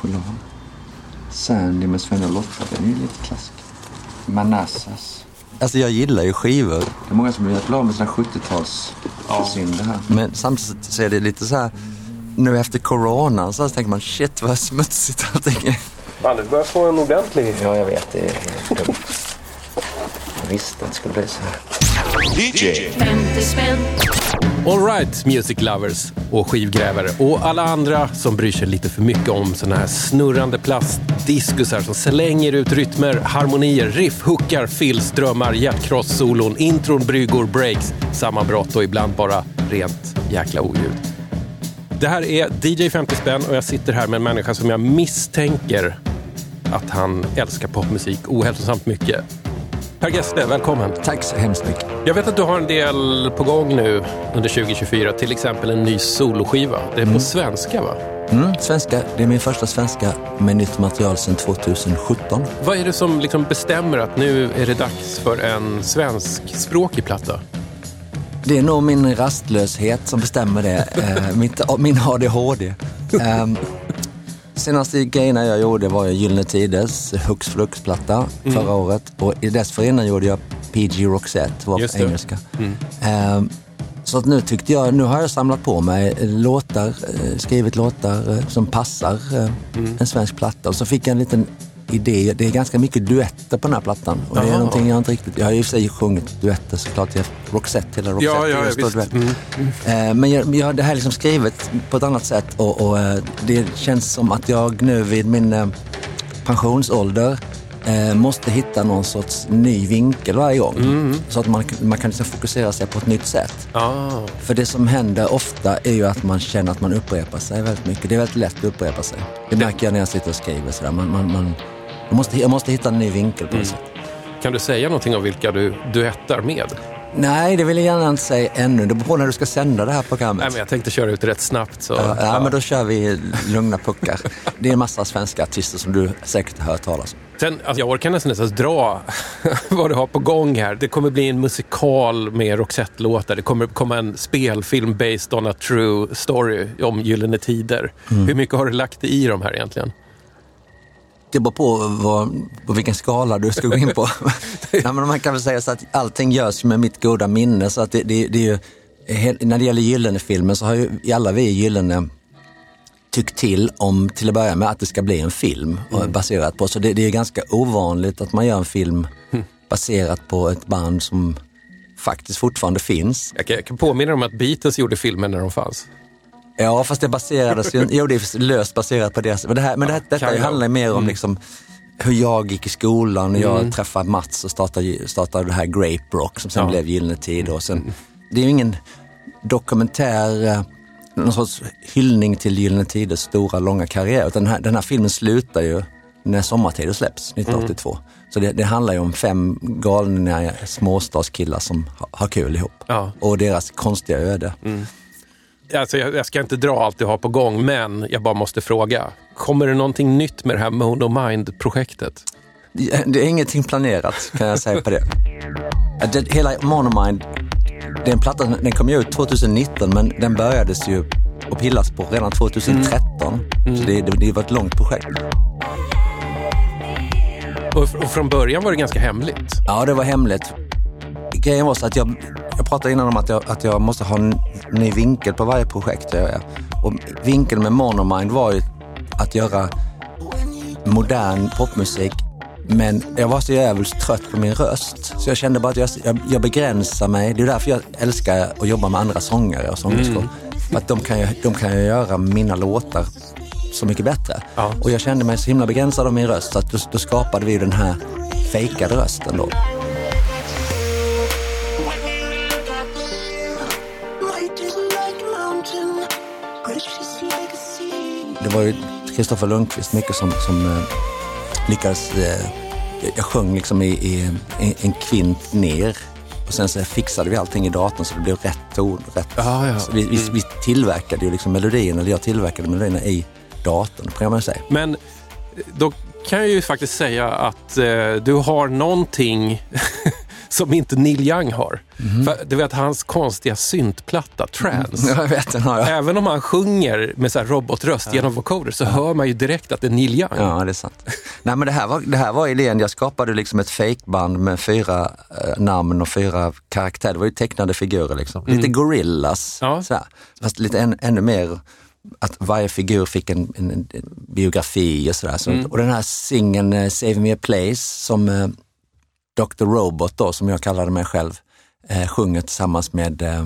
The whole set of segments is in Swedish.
Polar. Sandy med Sven och Lotta, den är ju lite klassisk. Manassas. Alltså jag gillar ju skivor. Det är många som vill bli av med sina 70-tals synder här. Men samtidigt så är det lite så här, nu efter coronan så tänker man shit vad smutsigt allting är. Fan, du börjar få en ordentlig... Ja, jag vet. Det är dumt. Jag visste att det skulle bli så här. DJ. 50 spänn. Alright, music lovers och skivgrävare och alla andra som bryr sig lite för mycket om såna här snurrande plastdiskusar som slänger ut rytmer, harmonier, riff, hookar, fills, drömmar, hjärtkross, solon, intron, bryggor, breaks, sammanbrott och ibland bara rent jäkla oljud. Det här är DJ 50 spänn och jag sitter här med en människa som jag misstänker att han älskar popmusik ohälsosamt mycket. Per Gessle, välkommen. Tack så hemskt mycket. Jag vet att du har en del på gång nu under 2024, till exempel en ny soloskiva. Det är på svenska va? Mm, svenska, det är min första svenska med nytt material sedan 2017. Vad är det som liksom bestämmer att nu är det dags för en svenskspråkig platta? Det är nog min rastlöshet som bestämmer det. Eh, mitt, min ADHD. Eh, senaste grejerna jag gjorde var Gyllene Tiders Hux Flux-platta förra året. Och i dessförinnan gjorde jag PG Roxette, var på engelska. Eh, så att nu tyckte jag, nu har jag samlat på mig låtar, eh, skrivit låtar eh, som passar eh, en svensk platta. Och så fick jag en liten idé. Det är ganska mycket duetter på den här plattan. Och det är någonting jag inte riktigt... Jag har i och för sig sjungit duetter såklart. Jag Roxette, hela Roxette. Ja, ja, är visst. Mm. Eh, Men jag, jag har det här liksom skrivet på ett annat sätt och, och eh, det känns som att jag nu vid min eh, pensionsålder måste hitta någon sorts ny vinkel varje gång. Mm. Så att man, man kan liksom fokusera sig på ett nytt sätt. Ah, För det som händer ofta är ju att man känner att man upprepar sig väldigt mycket. Det är väldigt lätt att upprepa sig. Det märker jag när jag sitter och skriver. Sådär. Man, man, man, jag, måste, jag måste hitta en ny vinkel på Mm. något sätt. kan du säga någonting om vilka du duettar med? Nej, det vill jag gärna inte säga ännu. Det beror på när du ska sända det här programmet. Nej, men jag tänkte köra ut rätt snabbt. Så, Ja, ja, ja. men då kör vi lugna puckar. Det är en massa svenska artister som du säkert har hört talas om. Sen, alltså jag orkar nästan inte ens dra vad du har på gång här. Det kommer bli en musikal med Roxette-låtar. Det kommer komma en spelfilm based on a true story om Gyllene Tider. Mm. Hur mycket har du lagt i de här egentligen? Det beror på, vad, på vilken skala du ska gå in på. Nej, men man kan väl säga så att allting görs med mitt goda minne. Så att det, det, det är ju, när det gäller Gyllene-filmen så har ju alla vi i Gyllene tyckt till om, till att börja med, att det ska bli en film och baserat på. Så det, det är ganska ovanligt att man gör en film baserat på ett band som faktiskt fortfarande finns. Jag kan, jag kan påminna om att Beatles gjorde filmen när de fanns. Ja, fast det baserades ju, jo det är löst baserat på det. Men det här, men det här, detta of. handlar mer om Mm. liksom hur jag gick i skolan och jag träffade Mats och startade, startade det här Grape Rock som sen Ja. blev Gyllene Tider. Och sen, det är ju ingen dokumentär, eh, någon sorts hyllning till Gyllene Tiders stora, långa karriär. Utan den här, den här filmen slutar ju när Sommartider släpps 1982. Så det, det handlar ju om fem galna småstadskillar som ha- har kul ihop. Ja. Och deras konstiga öde. Alltså, jag, jag ska inte dra allt du har på gång, men jag bara måste fråga. Kommer det någonting nytt med det här Mono Mind-projektet? Det är ingenting planerat kan jag säga på det. Det hela Monomind, det är en platta, den kom ju ut 2019 men den börjades ju och pillas på redan 2013. Så det, det, det var ett långt projekt. Och, och från början var det ganska hemligt. Ja, det var hemligt. Grejen var så att jag, jag pratade innan om att jag, att jag måste ha en ny vinkel på varje projekt jag gör. Och vinkeln med Monomind var ju att göra modern popmusik men jag var så jävligt trött på min röst. Så jag kände bara att jag, jag, jag begränsar mig. Det är därför jag älskar att jobba med andra sångare och sångerskor. För att de kan, ju, de kan ju göra mina låtar så mycket bättre. Ja. Och jag kände mig så himla begränsad av min röst så att då, då skapade vi den här fejkade rösten då. Var ju Kristoffer Lundqvist mycket som, som eh, lyckades... Eh, jag sjöng liksom i, i, i en kvint ner och sen så fixade vi allting i datorn så det blev rätt ton. Rätt. Ja, ja. Vi, vi, vi tillverkade ju liksom melodierna, eller jag tillverkade melodierna i datorn kan man säga. Men eh, då kan jag ju faktiskt säga att eh, du har någonting som inte Neil Young har. Mhm. För, du vet hans konstiga syntplatta, Trance. Jag vet, den har jag. Även om han sjunger med så här robotröst genom vocoder så hör man ju direkt att det är Neil Young. Ja, det är sant. Nej, men det här var, det här var idén. Jag skapade liksom ett fejkband med fyra eh, namn och fyra karaktärer. Det var ju tecknade figurer liksom. Lite gorillas. Ja. Så här. Fast lite än, ännu mer att varje figur fick en, en, en biografi och sådär. Så, Och den här singeln eh, Save Me A Place som eh, Dr. Robot då, som jag kallade mig själv, eh, sjunger tillsammans med eh,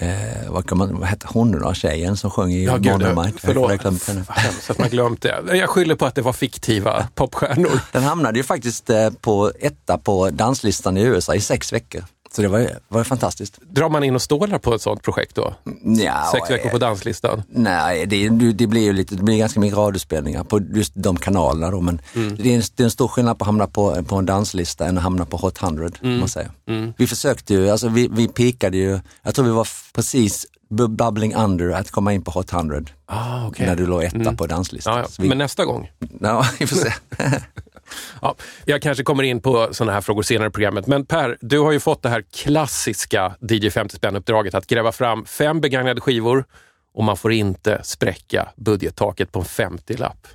Eh, vad, kan man, vad hette hon då, tjejen som sjöng i Ja, Monomite? Jag förlåt. hemskt att man glömt det. Jag skyller på att det var fiktiva popstjärnor. Den hamnade ju faktiskt eh, på etta på danslistan i USA i sex veckor. Så det var, var fantastiskt. Drar man in och stålar på ett sånt projekt då? Ja, Sex veckor på danslistan? Nej, det, det blir ju lite, det blir ganska mycket radiospelningar på just de kanalerna då. Men det, är en, det är en stor skillnad på att hamna på, på en danslista än att hamna på Hot 100. kan Man säger. Vi försökte ju, alltså vi, vi pikade ju, jag tror vi var precis bu- bubbling under att komma in på Hot 100 Ah, okej. när du låg etta på danslistan. Ja, ja. Vi, Men nästa gång? ja, vi får se. Ja, jag kanske kommer in på sådana här frågor senare i programmet. Men Per, du har ju fått det här klassiska DJ 50 spänn-uppdraget att gräva fram fem begagnade skivor och man får inte spräcka budgettaket på en 50-lapp.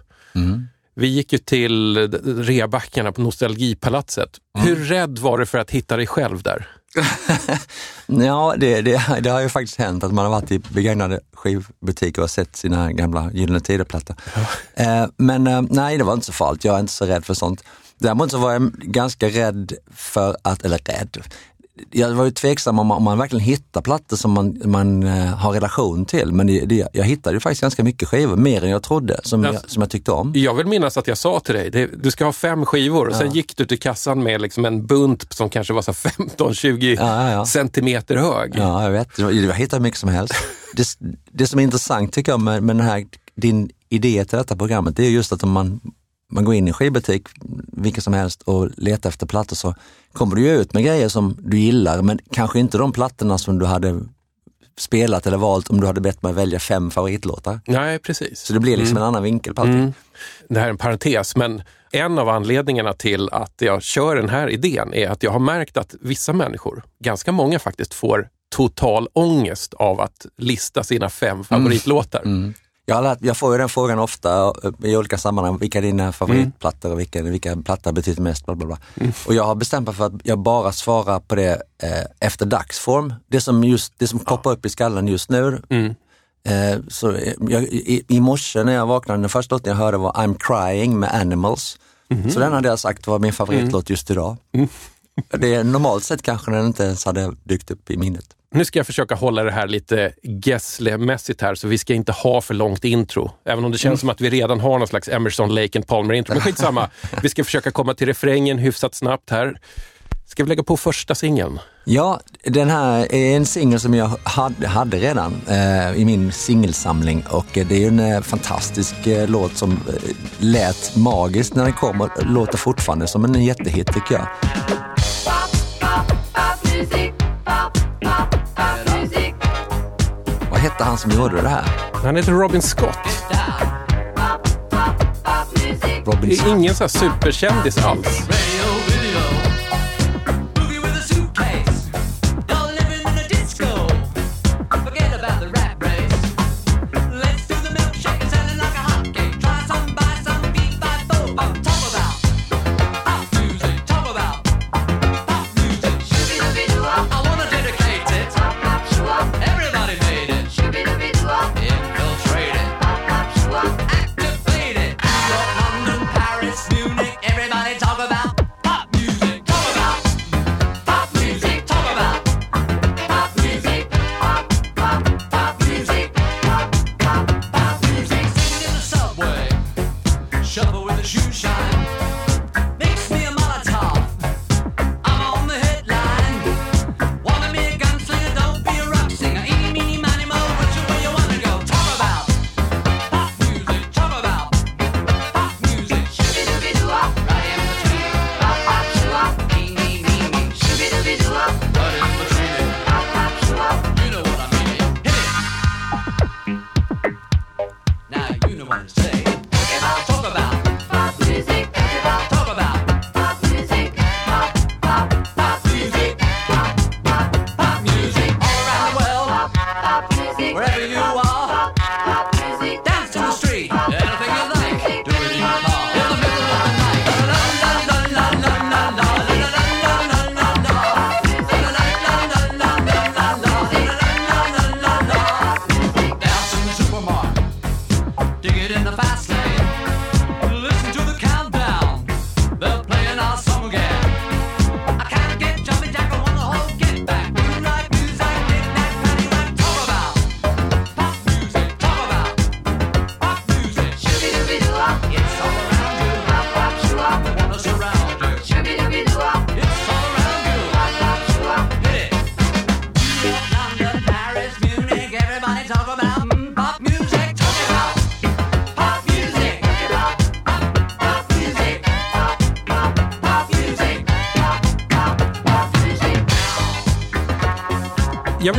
Vi gick ju till rebackarna på Nostalgipalatset. Hur rädd var du för att hitta dig själv där? Ja, det, det, det har ju faktiskt hänt att man har varit i begagnade skivbutiker och sett sina gamla Gyllene Tider-plattor. Eh, men eh, nej, det var inte så farligt. Jag är inte så rädd för sånt. Däremot så var jag ganska rädd för att, eller rädd, jag var ju tveksam om man, om man verkligen hittar plattor som man, man eh, har relation till. Men det, det, jag hittade ju faktiskt ganska mycket skivor, mer än jag trodde, som, jag, som jag tyckte om. Jag vill minnas att jag sa till dig, det, du ska ha fem skivor och sen gick du till kassan med liksom en bunt som kanske var så här 15-20 Ja, ja, centimeter hög. Ja, jag vet. Jag hittar mycket som helst. Det, det som är intressant tycker jag med, med den här, din idé till detta programmet, det är just att om man, man går in i en skivbutik, vilken som helst, och letar efter plattor så kommer du ju ut med grejer som du gillar, men kanske inte de plattorna som du hade spelat eller valt om du hade bett mig välja fem favoritlåtar. Nej, precis. Så det blir liksom en annan vinkel på allting. Det här är en parentes, men en av anledningarna till att jag kör den här idén är att jag har märkt att vissa människor, ganska många faktiskt, får total ångest av att lista sina fem favoritlåtar. Jag, lärt, jag får ju den frågan ofta eh, i olika sammanhang. Vilka är dina favoritplattor och vilka, vilka plattor betyder mest? Bla, bla, bla. Och jag har bestämt mig för att jag bara svarar på det eh, efter dagsform. Det som, just, det som poppar upp i skallen just nu. Eh, så eh, jag, i, I morse när jag vaknade, den första låten jag hörde var I'm crying med Animals. Så den hade jag sagt var min favoritlåt just idag. Det är normalt sett kanske den inte ens hade dykt upp i minnet. Nu ska jag försöka hålla det här lite Gessle-mässigt här, så vi ska inte ha för långt intro. Även om det känns som att vi redan har någon slags Emerson, Lake and Palmer-intro. Men skitsamma, vi ska försöka komma till refrängen hyfsat snabbt här. Ska vi lägga på första singeln? Ja, den här är en singel som jag hade, hade redan eh, i min singelsamling och eh, det är ju en eh, fantastisk eh, låt som eh, lät magiskt när den kom och låter fortfarande som en jättehit tycker jag. Vad hette han som gjorde det här? Han heter Robin Scott. Robin Det är ingen så här superkändis alls.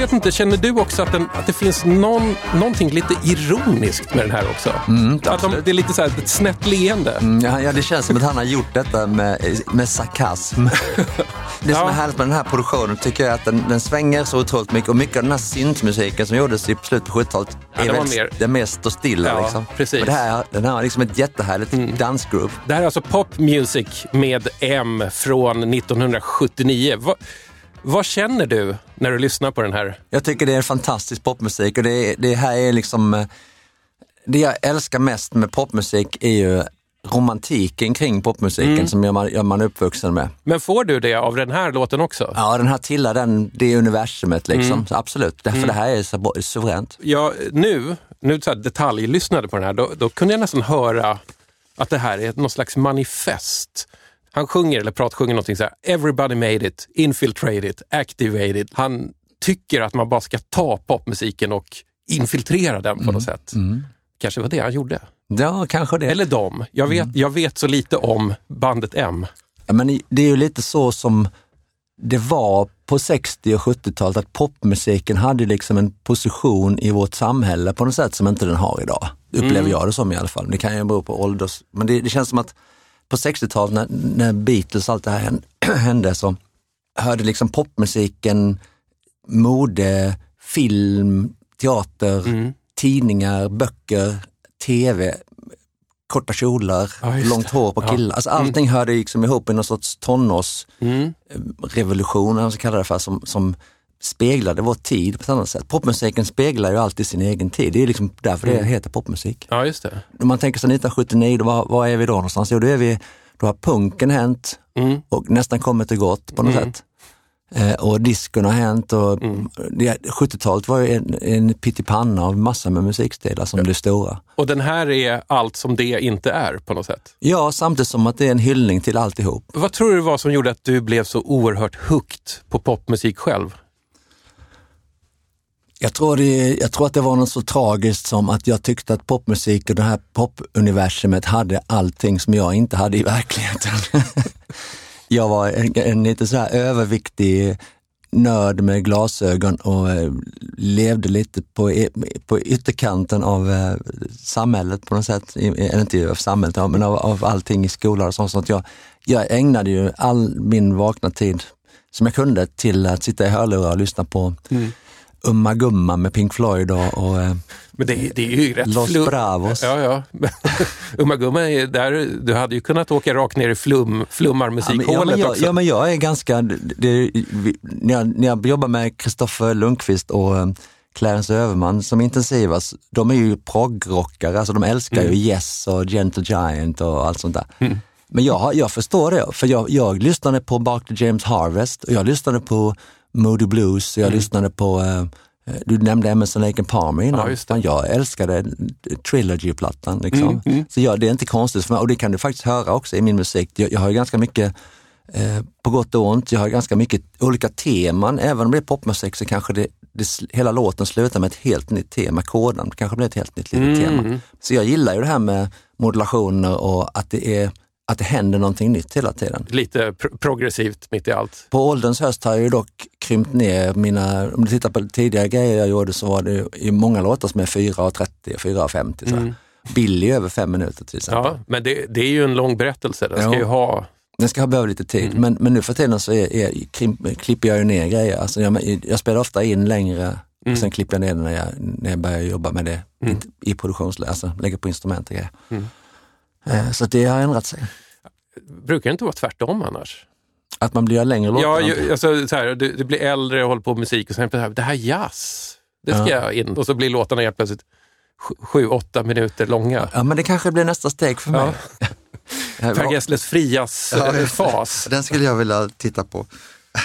Vet inte, känner du också att, den, att det finns någon, någonting lite ironiskt med den här också? att de, det är lite så här ett snett leende. Mm, ja, ja, det känns som att han har gjort detta med, med sarkasm. Det som Ja. är härligt med den här produktionen tycker jag är att den, den svänger så otroligt mycket och mycket av den här syntmusiken som gjordes i slutet på 70-talet Ja, är det väldigt- mer- det är mer stå stilla. Ja, liksom. precis. Men det här, den här har liksom ett jättehärligt dansgroove. Det här är alltså Pop Music med M från 1979. Va, vad känner du när du lyssnar på den här? Jag tycker det är fantastisk popmusik och det, det här är liksom eh, det jag älskar mest med popmusik är ju romantiken kring popmusiken som jag jag man är uppvuxen med. Men får du det av den här låten också? Ja, den här tillhör den, det universumet liksom. Så absolut, därför det här är så suveränt. Ja, nu, nu så här detaljlyssnade på den här, då, då kunde jag nästan höra att det här är någon slags manifest. Han sjunger, eller pratsjunger någonting så här, everybody made it, infiltrate it, activate it. Han tycker att man bara ska ta popmusiken och infiltrera den på något sätt. Kanske var det han gjorde. Ja, kanske det. Eller dem. Jag vet, jag vet så lite om bandet M. Ja, men det är ju lite så som det var på 60 och 70-talet, att popmusiken hade liksom en position i vårt samhälle på något sätt som inte den har idag. Upplever jag det som i alla fall. Det kan ju bero på ålders... Men det, det känns som att på 60-talet när, när Beatles och allt det här hände, så hörde liksom popmusiken mode, film, teater, tidningar, böcker, tv, korta kjolar, Ja, långt hår på Ja. killar. Alltså allting hörde liksom ihop i någon sorts tonårsrevolution, eller vad man ska kalla det för, som, som speglade vår tid på ett annat sätt. Popmusiken speglar ju alltid sin egen tid. Det är liksom därför det heter popmusik. Ja, just det. Om man tänker sig 1979, då, var, var är vi då någonstans? Jo, då, är vi, då har punken hänt och nästan kommit och gått på något sätt. Eh, och diskon har hänt och det, 70-talet var ju en, en pyttipanna av massa med musikstilar som blev stora. Och den här är allt som det inte är på något sätt. Ja, samtidigt som att det är en hyllning till alltihop. Vad tror du det var som gjorde att du blev så oerhört hooked på popmusik själv? Jag tror, det, jag tror att det var något så tragiskt som att jag tyckte att popmusik och det här popuniversumet hade allting som jag inte hade i verkligheten. jag var en, en lite så här överviktig nörd med glasögon och eh, levde lite på, e, på ytterkanten av eh, samhället på något sätt. Eller inte av samhället, men av, av allting i skolan och sånt. Så att jag, jag ägnade ju all min vakna tid som jag kunde till att sitta i hörlurar och lyssna på mm. Umma Gumma med Pink Floyd och, och eh, Men det, det är ju rätt Los flum- Bravos. Ja, ja. Umma Gumma, är där, du hade ju kunnat åka rakt ner i flum, flummarmusikhålet ja, men jag, också. ja, men jag är ganska, det, när, jag, när jag jobbar med Kristoffer Lundqvist och eh, Clarence Överman som intensivas, de är ju proggrockare, alltså de älskar ju Yes och Gentle Giant och allt sånt där. Men jag, jag förstår det, för jag, jag lyssnade på Bark the James Harvest och jag lyssnade på Moody Blues jag lyssnade på, eh, du nämnde Emerson Lake and Palmer innan. Ja, jag älskade Trilogy-plattan. Liksom. Så jag, det är inte konstigt för mig och det kan du faktiskt höra också i min musik. Jag, jag har ju ganska mycket eh, på gott och ont. Jag har ganska mycket olika teman. Även om det är popmusik så kanske det, det, hela låten slutar med ett helt nytt tema. Koden kanske blir ett helt nytt litet tema. Så jag gillar ju det här med modulationer och att det, är, att det händer någonting nytt hela tiden. Lite pro- progressivt mitt i allt. På ålderns höst har jag ju dock krympt ner mina, om du tittar på tidigare grejer jag gjorde så var det i många låtar som är 4.30 och 4.50. Mm. Billy över fem minuter till exempel. Ja, men det, det är ju en lång berättelse. Den ska Ja. ju ha... Den ska ha behöva lite tid, Mm. men, men nu för tiden så är, är, krim- klipper jag ju ner grejer. Alltså jag, jag spelar ofta in längre Mm. och sen klipper jag ner det när jag, när jag börjar jobba med det i, i produktionsläge, alltså lägger på instrument och grejer. Mm. Eh, Så det har ändrat sig. Brukar det inte vara tvärtom annars? Att man blir längre låtar. Ja, ju, alltså, så här, du, du blir äldre och håller på med musik och sen det här, det här jazz, det ska Ja. in. Och så blir låtarna helt plötsligt sju, åtta minuter långa. Ja, men det kanske blir nästa steg för mig. Per Gessles Frias Ja. Den skulle jag vilja titta på.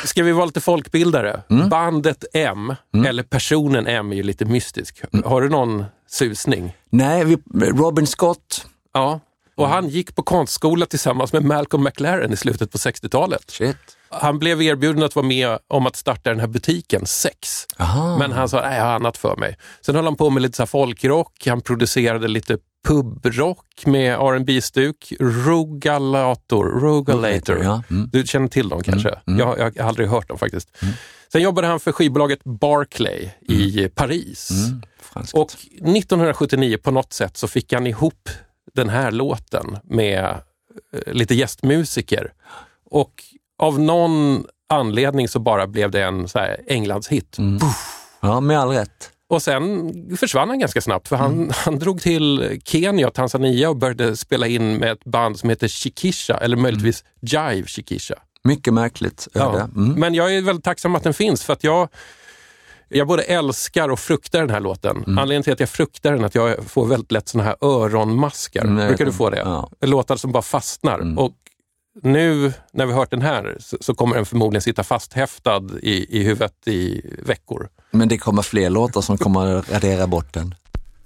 Ska vi vara lite folkbildare? Mm. Bandet M, eller personen M är ju lite mystisk. Mm. Har du någon susning? Nej, vi, Robin Scott. Ja. Och Mm. han gick på konstskola tillsammans med Malcolm McLaren i slutet på 60-talet. Shit. Han blev erbjuden att vara med om att starta den här butiken, Sex. Aha. Men han sa, nej jag har annat för mig. Sen höll han på med lite så folkrock, han producerade lite pubrock med rb stuk Rugalator. Ja. Mm. Du känner till dem kanske? Jag, jag har aldrig hört dem faktiskt. Sen jobbade han för skivbolaget Barclay i Paris. Franskt. Och 1979 på något sätt så fick han ihop den här låten med eh, lite gästmusiker. Och av någon anledning så bara blev det en så här Englandshit. Ja, med all rätt. Och sen försvann han ganska snabbt för han, han drog till Kenya och Tanzania och började spela in med ett band som heter Shikisha, eller möjligtvis Jive Shikisha. Mycket märkligt. Ja. Mm. Men jag är väldigt tacksam att den finns för att jag, jag både älskar och fruktar den här låten. Mm. Anledningen till att jag fruktar den är att jag får väldigt lätt såna här öronmaskar. Mm, Brukar du få det? Ja. Låtar som bara fastnar. Och nu när vi hört den här så, så kommer den förmodligen sitta fasthäftad i, i huvudet i veckor. Men det kommer fler låtar som kommer att radera bort den.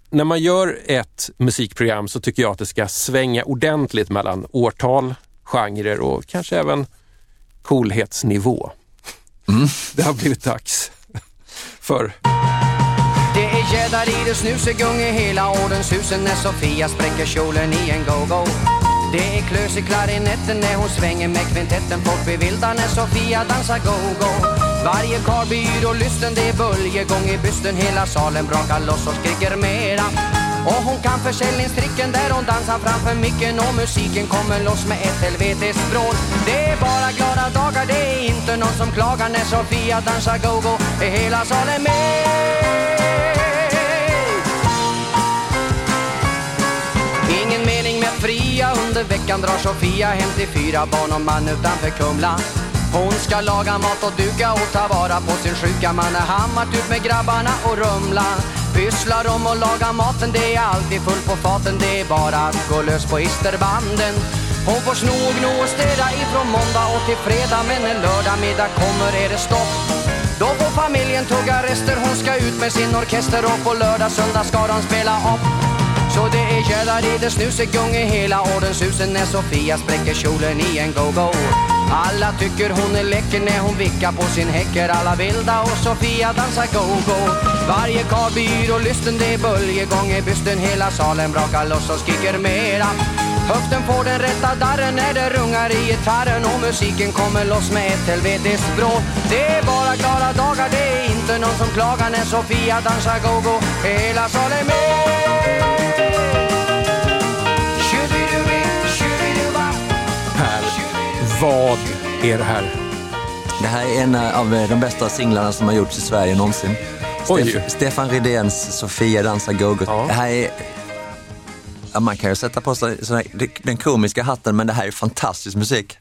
När man gör ett musikprogram så tycker jag att det ska svänga ordentligt mellan årtal, genrer och kanske även coolhetsnivå. Det har blivit dags för Det är gäddar i det snusegung i hela ordenshusen när Sofia spräcker kjolen i en go-go. Det är klös i klarinetten när hon svänger med kvintetten. Folk blir vilda när Sofia dansar go-go. Varje karl blir yr och lysten, det är böljegång i bysten. Hela salen brakar loss och skriker mera. Och hon kan försäljningstricken där hon dansar framför micken och musiken kommer loss med ett helvetes vrål. Det är bara glada dagar, det är inte någon som klagar när Sofia dansar go-go. Är hela salen med? Ingen mening med att fria under veckan drar Sofia hem till fyra barn och man utanför Kumla. Hon ska laga mat och duka och ta vara på sin sjuka man är hammat ut med grabbarna och rumla. Pysslar om och laga maten, det är alltid fullt på faten, det är bara att gå lös på isterbanden. Hon får sno och gno och städa ifrån måndag och till fredag men en lördag middag kommer är det stopp. Då får familjen tugga rester, hon ska ut med sin orkester och på lördag, söndag ska de spela upp. Så det är gäddar i det snusegung i hela ordenshusen när Sofia spräcker kjolen i en go-go. Alla tycker hon är läcker när hon vickar på sin häcker alla vilda och Sofia dansar go-go. Varje karl blir yr och lysten, det är böljegång i bysten. Hela salen brakar loss och skriker mera. Höften får den rätta darren när det rungar i gitarren och musiken kommer loss med ett helvetes vrål. Det är bara glada dagar, det är inte någon som klagar när Sofia dansar go-go. Hela salen med. Vad är det här? Det här är en av de bästa singlarna som har gjorts i Sverige någonsin. Oj. Stef- Stefan Rydéns Sofia dansar go-go. Ja. Det här är... Man kan ju sätta på sig den komiska hatten, men det här är fantastisk musik.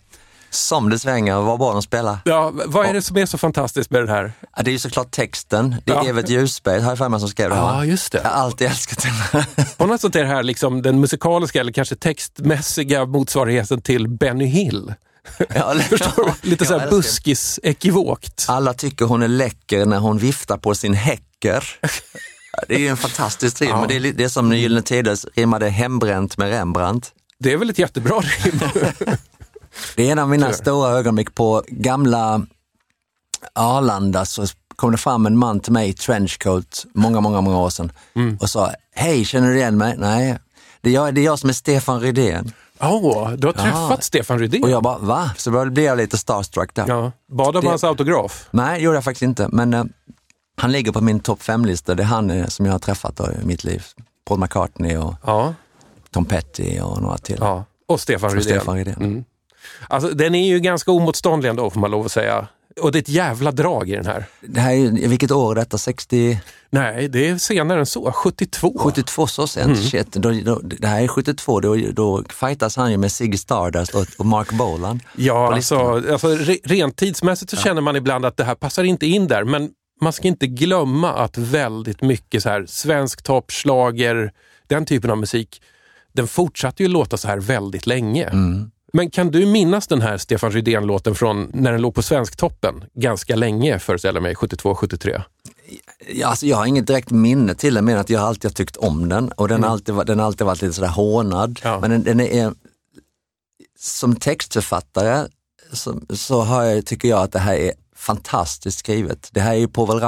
Som det svänger vad bra de spelar. Ja, vad är det som är så fantastiskt med den här? Ja, det är ju såklart texten. Det är Ja. Evert Ljusberg, har jag för mig, som skrev det. Ja, just det. Jag har alltid älskat den. På något sätt är det här liksom den musikaliska eller kanske textmässiga motsvarigheten till Benny Hill. Ja, Förstår du? Lite jag så här älskar- buskis-ekivokt. Alla tycker hon är läcker när hon viftar på sin häcker. Det är ju en fantastisk rim. Ja. Det är, det är som Gyllene Tider rimmade hembränt med Rembrandt. Det är väl ett jättebra rim? Det är en av mina stora ögonblick på gamla Arlanda så kom det fram en man till mig i trenchcoat många, många, många år sedan och sa, hej, känner du igen mig? Nej, det är jag, det är jag som är Stefan Rydén. Åh, du har träffat Ja. Stefan Rydén? Och jag bara, va? Så då blev jag lite starstruck där. ja. Bad om hans autograf? Nej, gjorde jag faktiskt inte, men eh, han ligger på min topp fem-lista. Det är han eh, som jag har träffat då, i mitt liv. Paul McCartney och Ja. Tom Petty och några till. ja. Och Stefan Och Rydén. Stefan Rydén. Mm. Alltså, den är ju ganska omotståndlig ändå får man lov att säga. Och det är ett jävla drag i den här. Det här är, vilket år är detta? 60, Nej, det är senare än så. 72. 72 så sent? Shit, då, då, det här är 72, då, då fightas han ju med Ziggy Stardust och, och Mark Bolan. Ja, alltså, alltså re, rent tidsmässigt så känner man ibland att det här passar inte in där. Men man ska inte glömma att väldigt mycket så här svensk toppslager, den typen av musik, den fortsatte ju låta så här väldigt länge. Men kan du minnas den här Stefan Rydén-låten från när den låg på Svensktoppen ganska länge, föreställer mig, 72-73? Ja, alltså jag har inget direkt minne till den, men att jag har alltid tyckt om den och den har alltid, den har alltid varit lite sådär hånad. Ja. Men den, den är, som textförfattare så, så har jag, tycker jag att det här är fantastiskt skrivet. Det här är ju Povel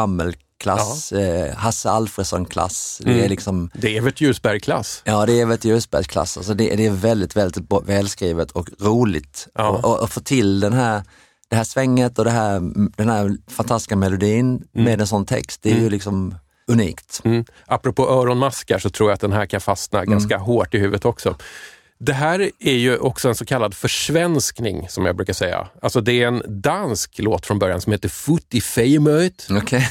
Ramel-klass, eh, Hasse Alfredson-klass. Det är liksom Det är Evert Ljusberg-klass. Ja, det är Evert Ljusbergs klass. Alltså det, det är väldigt, väldigt välskrivet och roligt. Ja. Och, och, och få till den här, det här svänget och det här, den här fantastiska melodin med en sån text, det är ju liksom unikt. Mm. Apropå öronmaskar så tror jag att den här kan fastna Mm. ganska hårt i huvudet också. Det här är ju också en så kallad försvenskning, som jag brukar säga. Alltså det är en dansk låt från början som heter Fut i fejmöet, Okej.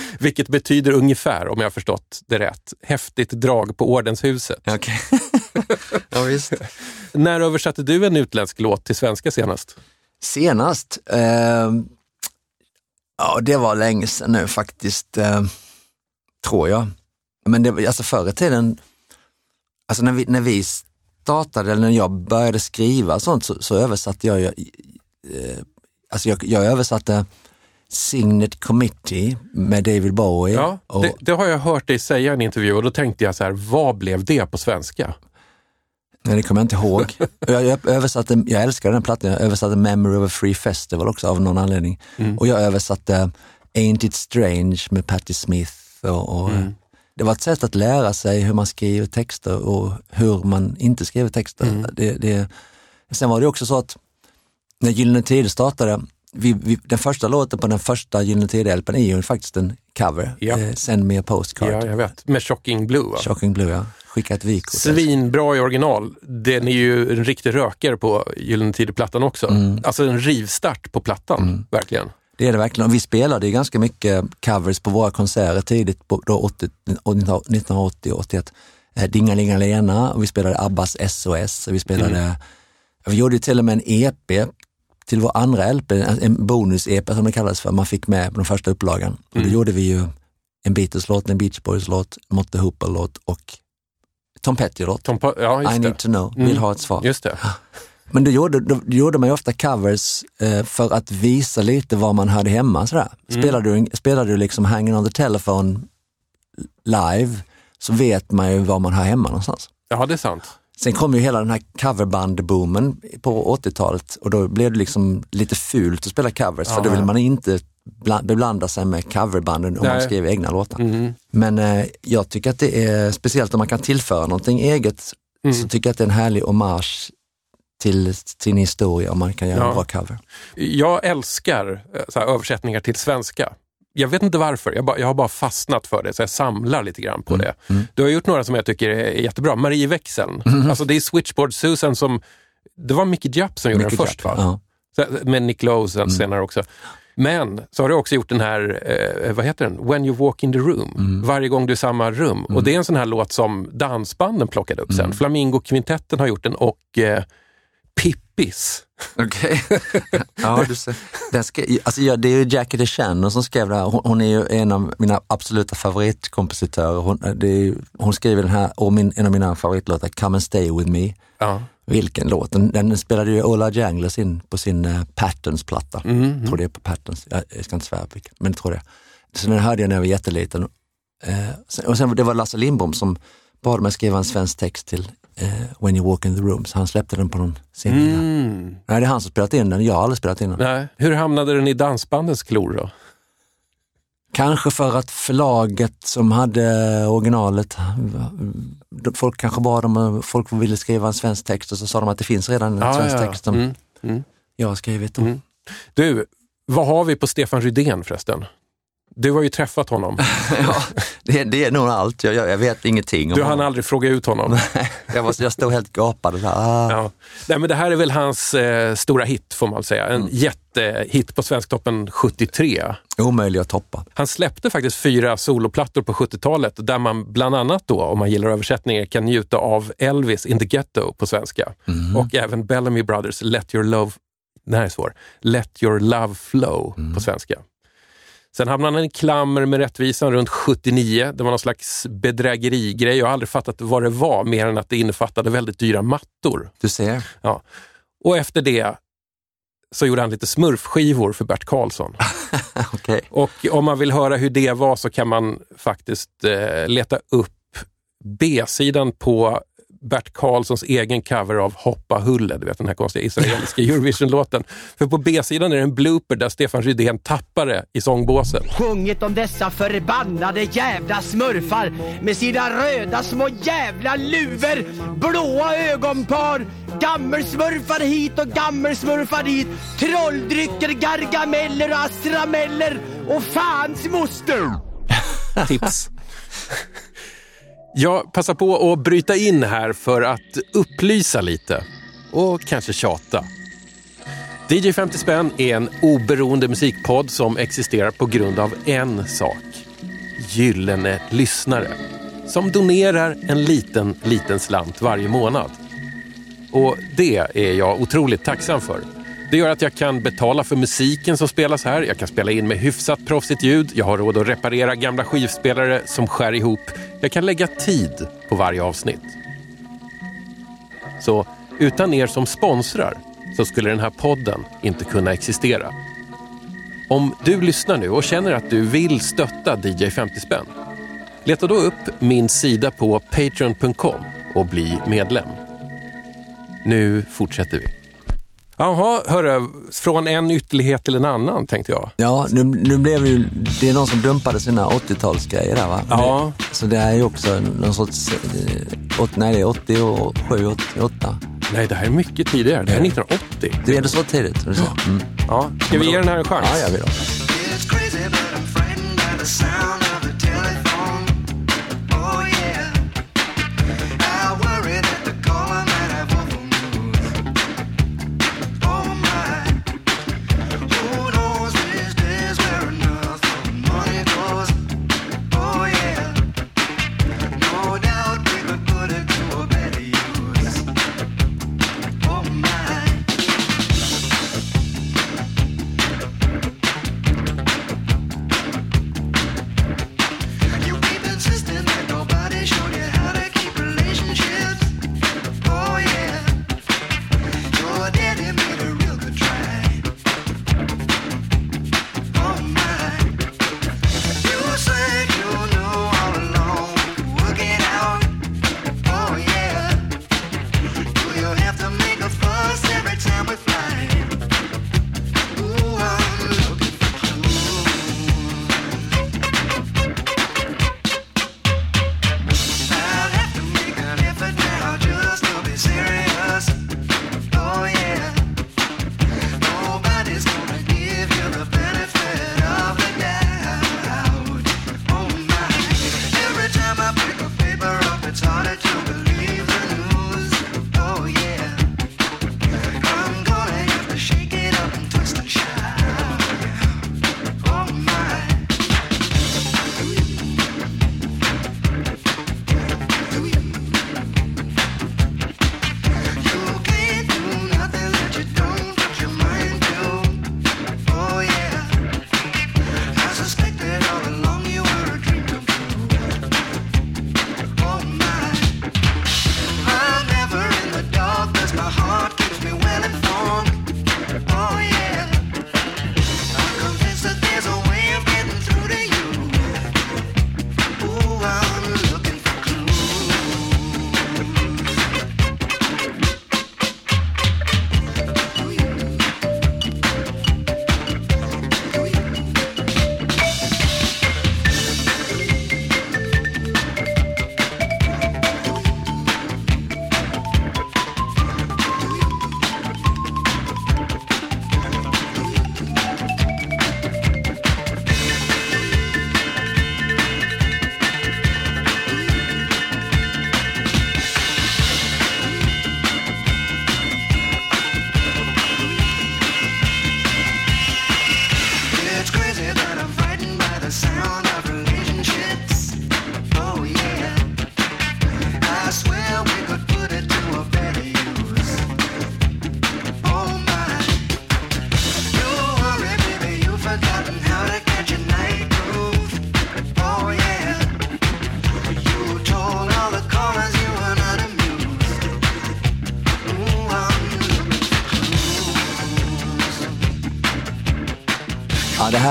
vilket betyder ungefär, om jag har förstått det rätt, häftigt drag på ordenshuset. Okej. ja, visst. När översatte du en utländsk låt till svenska senast? Senast, eh, ja det var länge sedan nu faktiskt, eh, tror jag. Men det, alltså förr i tiden, alltså när vi, när vi startade, eller när jag började skriva sånt så, så översatte jag, ju, eh, alltså jag, jag översatte Signet Committee med David Bowie. Ja, och, det, det har jag hört dig säga i en intervju och då tänkte jag så här, vad blev det på svenska? Nej, det kommer jag inte ihåg. jag, jag, översatte, jag älskar den plattan, jag översatte Memory of a Free Festival också av någon anledning. Och jag översatte Ain't It Strange med Patti Smith. Och, och Det var ett sätt att lära sig hur man skriver texter och hur man inte skriver texter. Det, det, sen var det också så att när Gyllene Tider startade, vi, vi, den första låten på den första Gyllene Tider-LPn är ju faktiskt en cover, Ja. eh, Send Me a Postcard. Ja, jag vet. Med Shocking Blue va? Shocking Blue, ja. Skicka ett vykort. Svinbra i original. Den är ju en riktig rökare på Gyllene Tider-plattan också. Mm. Alltså en rivstart på plattan, verkligen. Det är det verkligen. Och vi spelade ju ganska mycket covers på våra konserter tidigt, på, då 80, och 1980 och 81. Eh, Dingalingalena och vi spelade Abbas SOS. Och vi spelade, vi gjorde till och med en EP till vår andra LP, en bonus-EP som det kallades för, man fick med på den första upplagan. Och då gjorde vi ju en Beatles-låt, en Beach Boys-låt, Motte Hooper-låt och Tom Petty-låt. Tom ja, I need det. to know, Mm. vill ha ett svar. Just det. Men då gjorde, då gjorde man ju ofta covers eh, för att visa lite var man hörde hemma. Sådär. Spelar, du, spelar du liksom Hanging on the telephone live så vet man ju var man hör hemma någonstans. Ja, det är sant. Sen kom ju hela den här coverband-boomen på 80-talet och då blev det liksom lite fult att spela covers för då vill man inte bla- beblanda sig med coverbanden om man skriver egna låtar. Mm. Men eh, jag tycker att det är, speciellt om man kan tillföra någonting eget, Mm. så tycker jag att det är en härlig hommage till sin historia om man kan göra Ja. en bra cover. Jag älskar eh, här, översättningar till svenska. Jag vet inte varför, jag, bara, jag har bara fastnat för det, så jag samlar lite grann på Mm. det. Du har gjort några som jag tycker är jättebra. Marieväxeln, Mm. alltså det är Switchboard Susan som, det var Mickey Japp som gjorde Mickey den först Japp, va? ja. Mm. Med Nick Lowe sen, senare också. Men så har du också gjort den här, eh, vad heter den, When you walk in the room, Mm. varje gång du är i samma rum. Och det är en sån här låt som dansbanden plockade upp Mm. sen. Flamingo-kvintetten har gjort den och eh, Pippis. Okej. ja, du ser. Den ska, alltså, ja, det är ju Jackie DeShannon som skrev det här. Hon, hon är ju en av mina absoluta favoritkompositörer. Hon, det är, ju- hon skriver den här, och min, en av mina favoritlåtar, Come and stay with me. Ja. Vilken låt! Den, den spelade ju Ola Janglers in på sin uh, Patterns-platta. Jag tror det är på Patterns, jag, jag ska inte svära på vilken, men det tror jag. Så den hörde jag när jag var jätteliten. Eh, och sen det var Lasse Lindbom som bad mig skriva en svensk text till eh, When you walk in the room, så han släppte den på någon singel. Mm. Nej, det är han som spelat in den, jag har aldrig spelat in den. Nej. Hur hamnade den i dansbandens klor då? Kanske för att förlaget som hade originalet, folk kanske bad om, folk ville skriva en svensk text och så sa de att det finns redan en Ja, svensk ja, ja. text som Mm, mm. jag har skrivit. Mm. Du, vad har vi på Stefan Rydén förresten? Du har ju träffat honom. ja, det, det är nog allt, jag, jag, vet ingenting om Du hann aldrig fråga ut honom. jag, var, jag stod helt gapad och så här, ah. Ja. Nej, men det här är väl hans eh, stora hit får man säga. En jättehit på Svensktoppen 73. omöjlig att toppa. Han släppte faktiskt fyra soloplattor på 70-talet där man bland annat då, om man gillar översättningar, kan njuta av Elvis in the Ghetto på svenska. Och även Bellamy Brothers Let your love, den här är svår, Let your love flow på svenska. Sen hamnade han i klammer med rättvisan runt 79. Det var någon slags bedrägerigrej. Jag har aldrig fattat vad det var, mer än att det innefattade väldigt dyra mattor. Du ser. Ja. Och efter det så gjorde han lite smurfskivor för Bert Karlsson. Okej. Och om man vill höra hur det var så kan man faktiskt eh, leta upp B-sidan på Bert Karlssons egen cover av Hoppa Hulle, du vet den här konstiga israeliska Eurovision-låten. För på B-sidan är det en blooper där Stefan Rydén tappar det i sångbåset. Sjungit om dessa förbannade jävla smurfar med sina röda små jävla luvor, blåa ögonpar, gammelsmurfar hit och gammelsmurfar dit, trolldrycker, gargameller och astrameller och fans moster! Tips. Jag passar på att bryta in här för att upplysa lite och kanske tjata. DJ 50 spänn är en oberoende musikpodd som existerar på grund av en sak. Gyllene lyssnare som donerar en liten, liten slant varje månad. Och det är jag otroligt tacksam för. Det gör att jag kan betala för musiken som spelas här. Jag kan spela in med hyfsat proffsigt ljud. Jag har råd att reparera gamla skivspelare som skär ihop. Jag kan lägga tid på varje avsnitt. Så utan er som sponsrar så skulle den här podden inte kunna existera. Om du lyssnar nu och känner att du vill stötta DJ 50 spänn, leta då upp min sida på patreon.com och bli medlem. Nu fortsätter vi. Jaha, hörru, från en ytterlighet till en annan tänkte jag. Ja, nu, nu blev det ju, det är någon som dumpade sina 80-talsgrejer där va? Ja. Det, så det är ju också någon sorts, eh, åt, nej det är 87, 88. Nej, det här är mycket tidigare. Det här är 1980. Det är ändå så tidigt. så du ser. Mm. Ja, ska vi ge den här en chans? Ja, jag vill då.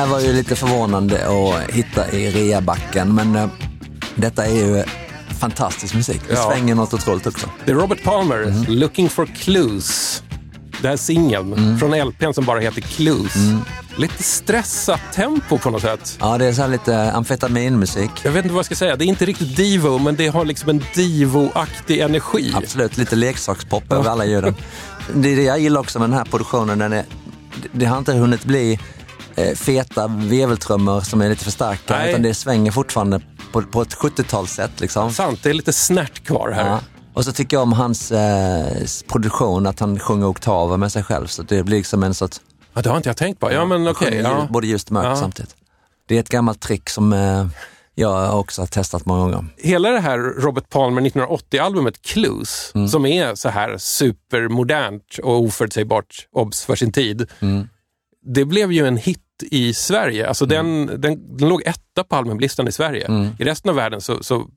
Här var ju lite förvånande att hitta i reabacken, men eh, detta är ju fantastisk musik. Det Ja. svänger något otroligt också. Det är Robert Palmer, Mm. Looking for Clues. Det här singeln Mm. från LPn som bara heter Clues. Lite stressat tempo på något sätt. Ja, det är så lite amfetaminmusik. Jag vet inte vad jag ska säga. Det är inte riktigt divo, men det har liksom en divo-aktig energi. Absolut, lite leksakspop över alla ljuden. Det är det jag gillar också med den här produktionen. Den är, det- det har inte hunnit bli eh, feta veveltrummor som är lite för starka, Nej. utan det svänger fortfarande på, på ett 70-talssätt. Liksom. Sant, det är lite snärt kvar här. Ja. Och så tycker jag om hans eh, produktion, att han sjunger oktaver med sig själv. Så det blir liksom en sorts... Ja, det har inte jag tänkt på. Ja, men okej. sjunger ja. Både ljust och mörkt Ja. samtidigt. Det är ett gammalt trick som eh, jag också har testat många gånger. Hela det här Robert Palmer 1980-albumet Clues, Mm. som är så här supermodernt och oförutsägbart, obs för sin tid. Mm. Det blev ju en hit i Sverige. Alltså Mm. den, den, den låg etta på albumlistan i Sverige. I resten av världen så, så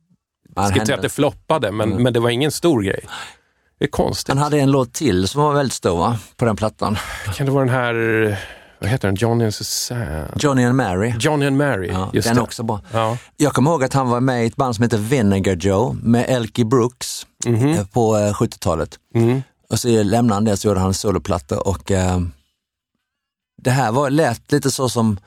ska inte säga att det floppade, men, men det var ingen stor grej. Det är konstigt. han hade en låt till som var väldigt stor va? på den plattan. Kan det vara den här, vad heter den, Johnny and Susanne? Johnny and Mary. Johnny and Mary, Ja, just den det. också bra. Ja. Jag kommer ihåg att han var med i ett band som heter Vinegar Joe med Elkie Brooks eh, på eh, 70-talet. Mm. Och så lämnade han det så gjorde han en soloplatta och eh, det här var, lät lite så som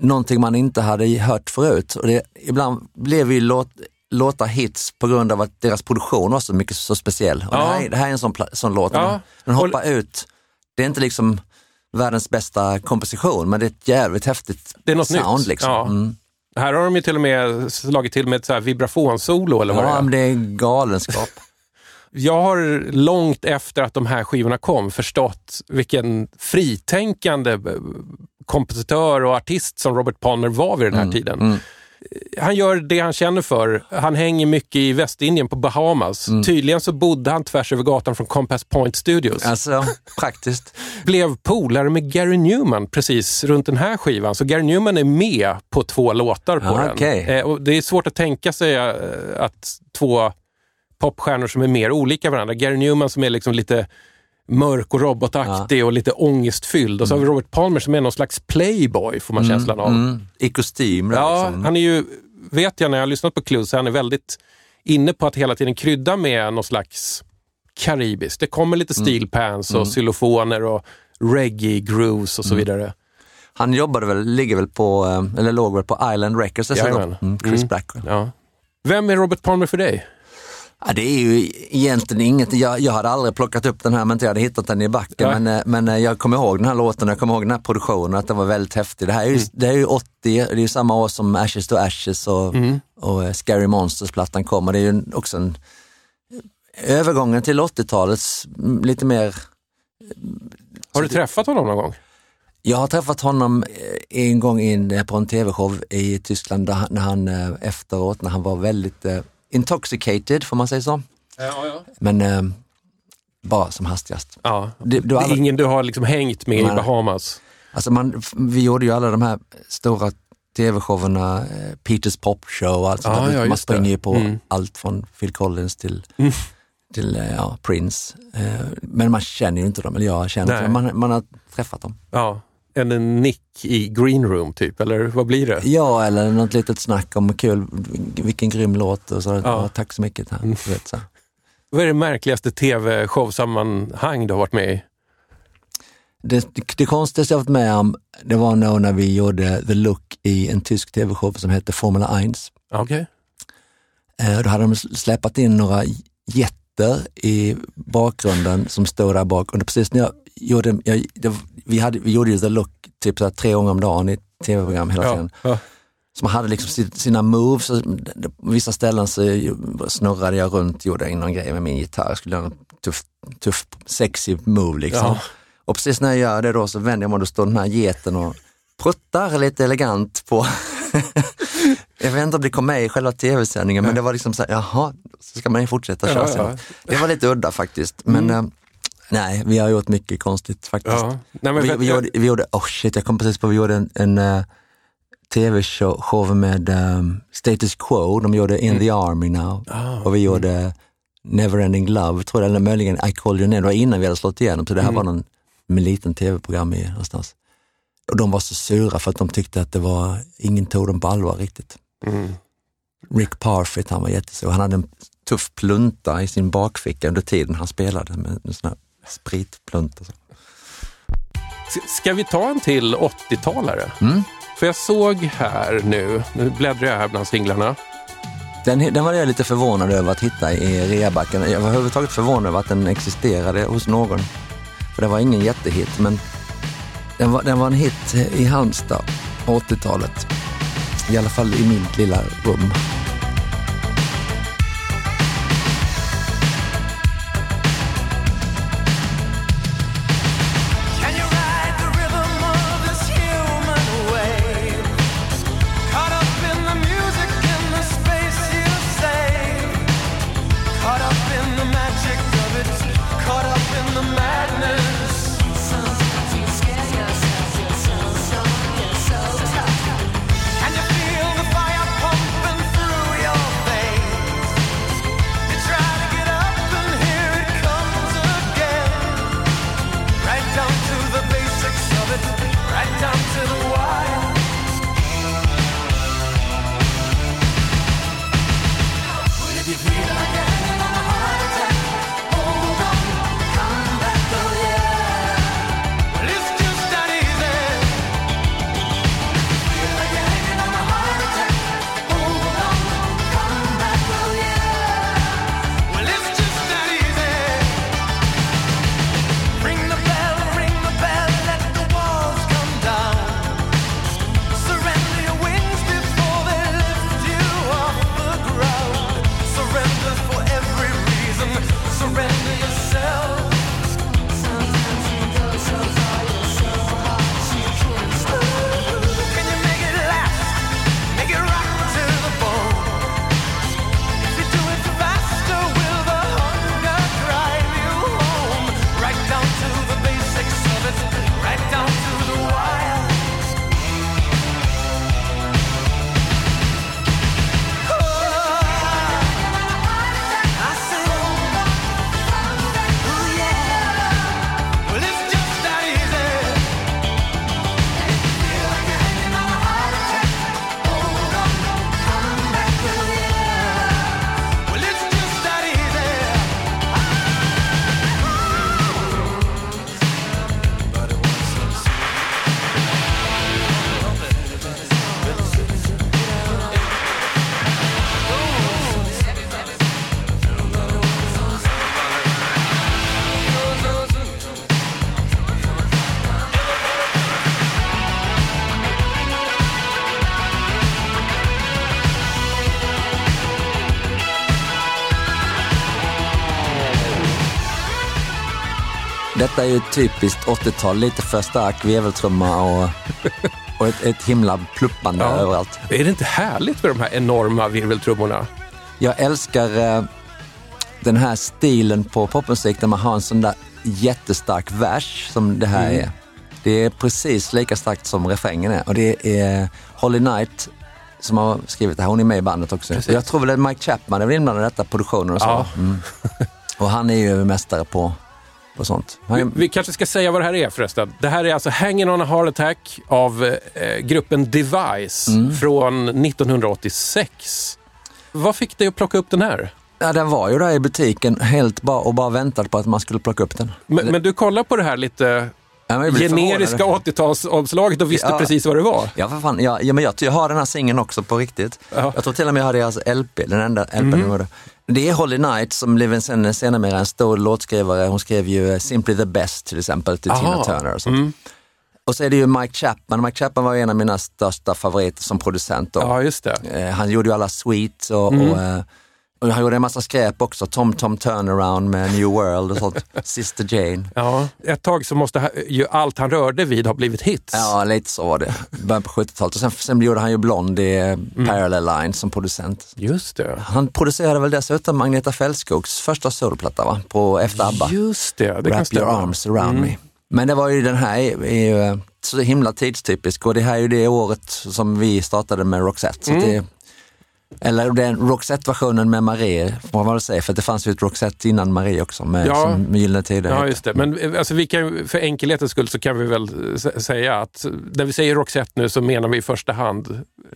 någonting man inte hade hört förut. Och det, ibland blev ju låt, låtar hits på grund av att deras produktion var så mycket så speciell. Och Ja. det, här, det här är en sån, sån låt. Ja. Den, hoppar ut. Det är inte liksom världens bästa komposition men det är ett jävligt häftigt Det är något sound. nytt. Liksom. Ja. Mm. Här har de ju till och med slagit till med ett så här vibrafonsolo eller vad det Ja, är. men det är galenskap. Jag har långt efter att de här skivorna kom förstått vilken fritänkande eh, kompositör och artist som Robert Palmer var vid den här Mm, tiden. Han gör det han känner för. Han hänger mycket i Västindien på Bahamas. Mm. Tydligen så bodde han tvärs över gatan från Compass Point Studios. Alltså, praktiskt. Blev polare med Gary Newman precis runt den här skivan. Så Gary Newman är med på två låtar på Ah, den. okej. Eh, och det är svårt att tänka sig eh, att två popstjärnor som är mer olika varandra. Gary Newman som är liksom lite mörk och robotaktig och lite ångestfylld. Och så har vi Robert Palmer som är någon slags playboy, får man känslan av. Mm. I kostym. Ja, liksom. han är ju, vet jag när jag har lyssnat på Clues, han är väldigt inne på att hela tiden krydda med någon slags karibiskt. Det kommer lite steel pans och xylofoner och reggae grooves och så vidare. Han jobbade väl, ligger väl på, eh, eller låg väl på Island Records dessutom. Mm, Chris Mm. Blackwell. Ja. Vem är Robert Palmer för dig? Ja, det är ju egentligen inget, jag, jag hade aldrig plockat upp den här om inte jag hade hittat den i backen. Men, eh, men eh, jag kommer ihåg den här låten, jag kommer ihåg den här produktionen, att den var väldigt häftig. Det här är ju, det är ju 80, det är ju samma år som Ashes to Ashes och, och eh, Scary Monsters-plattan kom. Och det är ju också en övergången till 80-talets mm, lite mer Har du träffat honom någon gång? Jag har träffat honom en gång in på en tv-show i Tyskland han, när han efteråt, när han var väldigt intoxicated, får man säga så? Ja, ja. Men eh, bara som hastigast. ja. Du är aldrig- ingen du har liksom hängt med i Nej. Bahamas? Alltså man, vi gjorde ju alla de här stora tv-showerna, eh, Peters Pop Show och allt sånt Ja, där. ja, Man springer ju på Mm. allt från Phil Collins till, Mm. till eh, ja, Prince. Eh, men man känner ju inte dem, eller jag känner inte dem. Man, man har träffat dem. Ja. En, nick i green room typ, eller vad blir det? Ja, eller något litet snack om kul, vilken grym låt och så. Ja. Ja. tack så mycket. Här, du vet, så. Vad är det märkligaste tv-showsammanhang du har varit med i? Det, det konstigaste jag varit med om, det var nog när vi gjorde The Look i en tysk tv-show som hette Formula 1. Okej. Eh, Då hade de släpat in några jätter i bakgrunden som stod där bak. Och precis när jag gjorde, jag, det, vi, hade, vi gjorde ju The Look typ så tre gånger om dagen i tv-program hela Ja, tiden. ja. Så man hade liksom si- sina moves, vissa ställen så snurrade jag runt, gjorde någon grej med min gitarr, jag skulle göra en tuff, tuff, sexy move liksom. Ja. Och precis när jag gör det då så vänder jag mig och då står den här geten och pruttar lite elegant på Jag vet inte om det kom med i själva tv-sändningen men det var liksom så här, jaha, så ska man ju fortsätta köra Ja, ja. Mm. Det var lite udda faktiskt. Men eh, nej, vi har gjort mycket konstigt faktiskt. Ja. Nej, vi, för- vi, gjorde, vi gjorde, oh shit, jag kom precis på, vi gjorde en, en eh, tv-show show med um, Status Quo, de gjorde In the Army Now Ah, och vi gjorde Neverending Love, tror jag, eller möjligen I Call Your Name, det var innan vi hade slått igenom, så det här var någon med liten tv-program i någonstans. Och de var så sura för att de tyckte att det var, ingen tog dem på allvar riktigt. Rick Parfitt, han var jättesur. Han hade en tuff plunta i sin bakficka under tiden han spelade med en sån här spritplunta. Så. S- Ska vi ta en till 80-talare? Mm. För jag såg här nu, nu bläddrar jag här bland singlarna. Den, den var jag lite förvånad över att hitta i reabacken. Jag var överhuvudtaget förvånad över att den existerade hos någon. För det var ingen jättehit, men den var, den var en hit i Halmstad på 80-talet. I alla fall i mitt lilla rum. Detta är ju typiskt 80-tal, lite för stark veveltrumma och, och ett, ett himla pluppande Ja. överallt. Är det inte härligt med de här enorma virveltrummorna? Jag älskar eh, den här stilen på popmusik där man har en sån där jättestark vers som det här är. Det är precis lika starkt som refrängen är och det är Holly Knight som har skrivit det här. Hon är med i bandet också. Och jag tror väl att Mike Chapman är inblandad i detta, produktionen och så. Ja. Mm. Och han är ju mästare på, på sånt. Vi, vi kanske ska säga vad det här är förresten. Det här är alltså Hanging on a heart attack av eh, gruppen Device Mm. från 1986. Vad fick dig att plocka upp den här? ja, den var ju där i butiken helt bara, och bara väntade på att man skulle plocka upp den. Men, men du kollar på det här lite Ja, generiska förvånad. 80-talsomslaget och visste Ja. precis vad det var. Ja, för fan. Ja, ja, men jag, jag har den här singeln också på riktigt. Ja. Jag tror till och med jag har deras LP, den enda LP mm. Det. Är Holly Knight som blev en sen, senare en stor låtskrivare. Hon skrev ju eh, Simply the Best till exempel till Tina Aha. Turner och sånt. Mm. Och så är det ju Mike Chapman. Mike Chapman var en av mina största favoriter som producent. Då. Ja, just det. Eh, Han gjorde ju alla Sweet och, Mm. och, eh, och han gjorde en massa skräp också. Tom Tom Turnaround med New World och sånt. Sister Jane. Ja, ett tag så måste ju allt han rörde vid ha blivit hits. Ja, lite så var det. Början på 70-talet. Och sen, sen gjorde han ju Blond i eh, Mm. Parallel Lines som producent. Just det. Han producerade väl dessutom Agneta Fältskogs första soloplatta va? På, efter ABBA. Just det, det Wrap your stämma. Mm. arms around me. Men det var ju den här är, är ju eh, så himla tidstypisk och det här är ju det året som vi startade med Roxette. Så Mm. det, Eller den Roxette-versionen med Marie, får man väl säga, för det fanns ju ett Roxette innan Marie också med, Ja. som med Gyllene Tider. Ja, just det. Men alltså, vi kan, för enkelhetens skull så kan vi väl sä- säga att när vi säger Roxette nu så menar vi i första hand...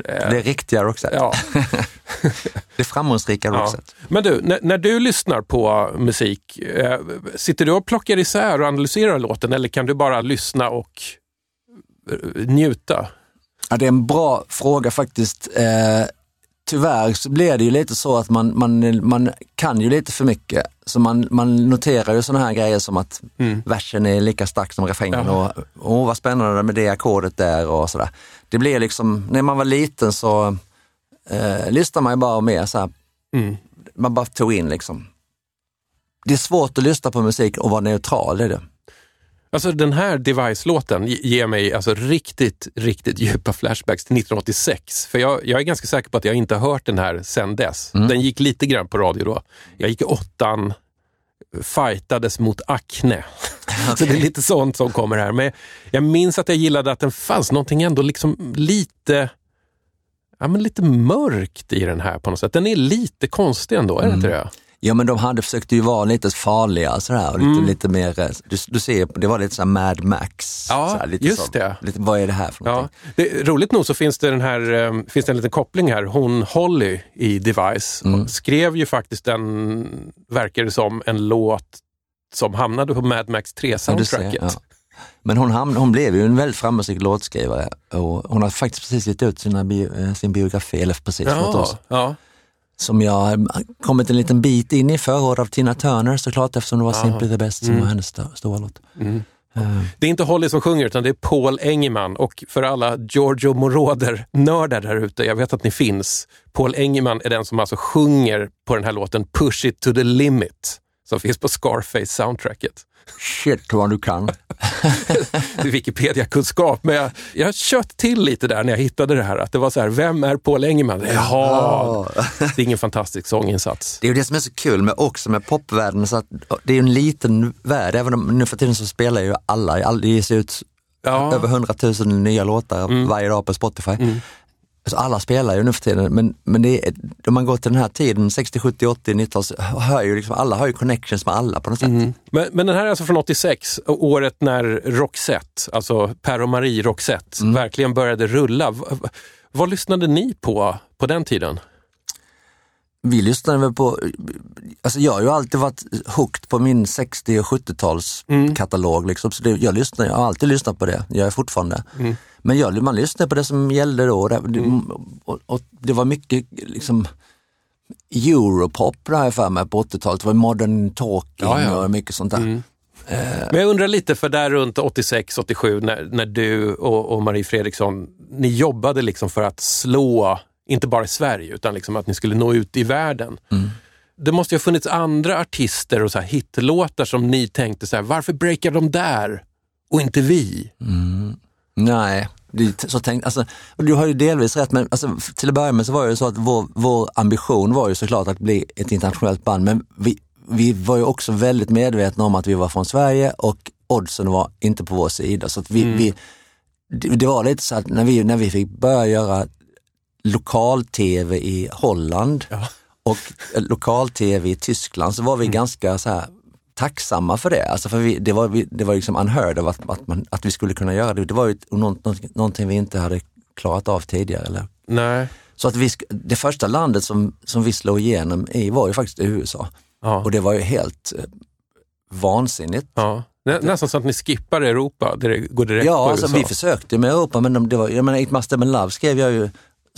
eh, Det är riktiga Roxette. ja, Det framgångsrika ja. Roxette. Men du, när, när du lyssnar på musik, eh, sitter du och plockar isär och analyserar låten eller kan du bara lyssna och eh, njuta? Ja, det är en bra fråga faktiskt. Eh, tyvärr så blir det ju lite så att man, man, man kan ju lite för mycket. Så man, man noterar ju sådana här grejer som att versen är lika stark som refrängen och åh vad spännande med det ackordet där och sådär. Det blir liksom, när man var liten så eh, lyssnade man ju bara mer så här, Mm. man bara tog in liksom. Det är svårt att lyssna på musik och vara neutral, är det. Alltså den här Device-låten ge- ger mig alltså riktigt, riktigt djupa flashbacks till 1986. För jag, jag är ganska säker på att jag inte har hört den här sedan dess. Den gick lite grann på radio då. Jag gick i åttan, fightades mot akne. Så det är lite sånt som kommer här. Men jag minns att jag gillade att den fanns någonting ändå liksom lite Ja, men lite mörkt i den här på något sätt. Den är lite konstig ändå, är det inte det? Ja men de hade försökt ju vara lite farliga sådär och lite, Mm. lite mer, eh, du, du ser, det var lite såhär Mad Max. Ja, såhär, lite just så. det. Lite, vad är det här för Ja, någonting? det, roligt nog så finns det, den här, eh, finns det en liten koppling här. Hon Holly i Device skrev ju faktiskt en, verkar det som, en låt som hamnade på Mad Max Ja, du ser, 3-soundtracket. ja. Men hon, hamn, hon blev ju en väldigt framgångsrik låtskrivare och hon har faktiskt precis gett ut sina bio, eh, sin biografi, eller precis för ett år Ja, sedan, ja. Som jag har kommit en liten bit in i, förord av Tina Turner såklart eftersom det var Simply the Best Mm. som var hennes sto- stora låt. Eh, Det är inte Holly som sjunger utan det är Paul Engemann och för alla Giorgio Moroder-nördar där ute, jag vet att ni finns. Paul Engemann är den som alltså sjunger på den här låten Push it to the limit som finns på Scarface-soundtracket. Shit vad du kan. Wikipedia-kunskap, men jag, jag kött till lite där när jag hittade det här. Att det var så här, vem är Paul Engemann? Jaha, det är ingen fantastisk sånginsats. Det är ju det som är så kul med också med popvärlden, så att det är en liten värld, även om nu för tiden så spelar ju alla, all- det ges ut Ja. över 100 000 nya låtar varje dag på Spotify. Så alla spelar ju nu för tiden, men, men det är, om man går till den här tiden, 60, 70, 80, 90 så hör ju liksom, alla har ju connections med alla på något sätt. Men, men den här är alltså från 86, och året när Roxette, alltså Per och Marie Roxette, verkligen började rulla. Vad lyssnade ni på på den tiden? Vi lyssnade väl på, alltså jag har ju alltid varit hooked på min 60 och 70-tals katalog. Liksom, så det, jag, lyssnar, jag har alltid lyssnat på det, jag är fortfarande. Men jag, man lyssnade på det som gällde då. Det, det, och, och det var mycket liksom Europop har jag för mig på 80-talet. Det var modern talking Ja, ja. och mycket sånt där. Men jag undrar lite, för där runt 86, 87 när, när du och, och Marie Fredriksson, ni jobbade liksom för att slå, inte bara i Sverige, utan liksom att ni skulle nå ut i världen. Det måste ju ha funnits andra artister och så här hitlåtar som ni tänkte så här, varför breakar de där och inte vi? Nej, det, så tänk, alltså, du har ju delvis rätt, men alltså, till att börja med så var det så att vår, vår ambition var ju såklart att bli ett internationellt band, men vi, vi var ju också väldigt medvetna om att vi var från Sverige och oddsen var inte på vår sida. Så vi, vi, det, det var lite så att när vi, när vi fick börja göra lokal-tv i Holland och eh, lokal-tv i Tyskland så var vi ganska så här tacksamma för det. Alltså för vi, det, var, vi, det var liksom unheard of att, att, man, att vi skulle kunna göra det. Det var ju något, någonting vi inte hade klarat av tidigare. Eller? Nej. Så att vi, det första landet som, som vi slog igenom i var ju faktiskt USA. Ja. Och det var ju helt eh, vansinnigt. Ja. Nä, nästan så att ni skippar Europa, det går direkt Ja, på alltså, USA. vi försökte med Europa men de, det var, jag menar It must have been love skrev jag ju,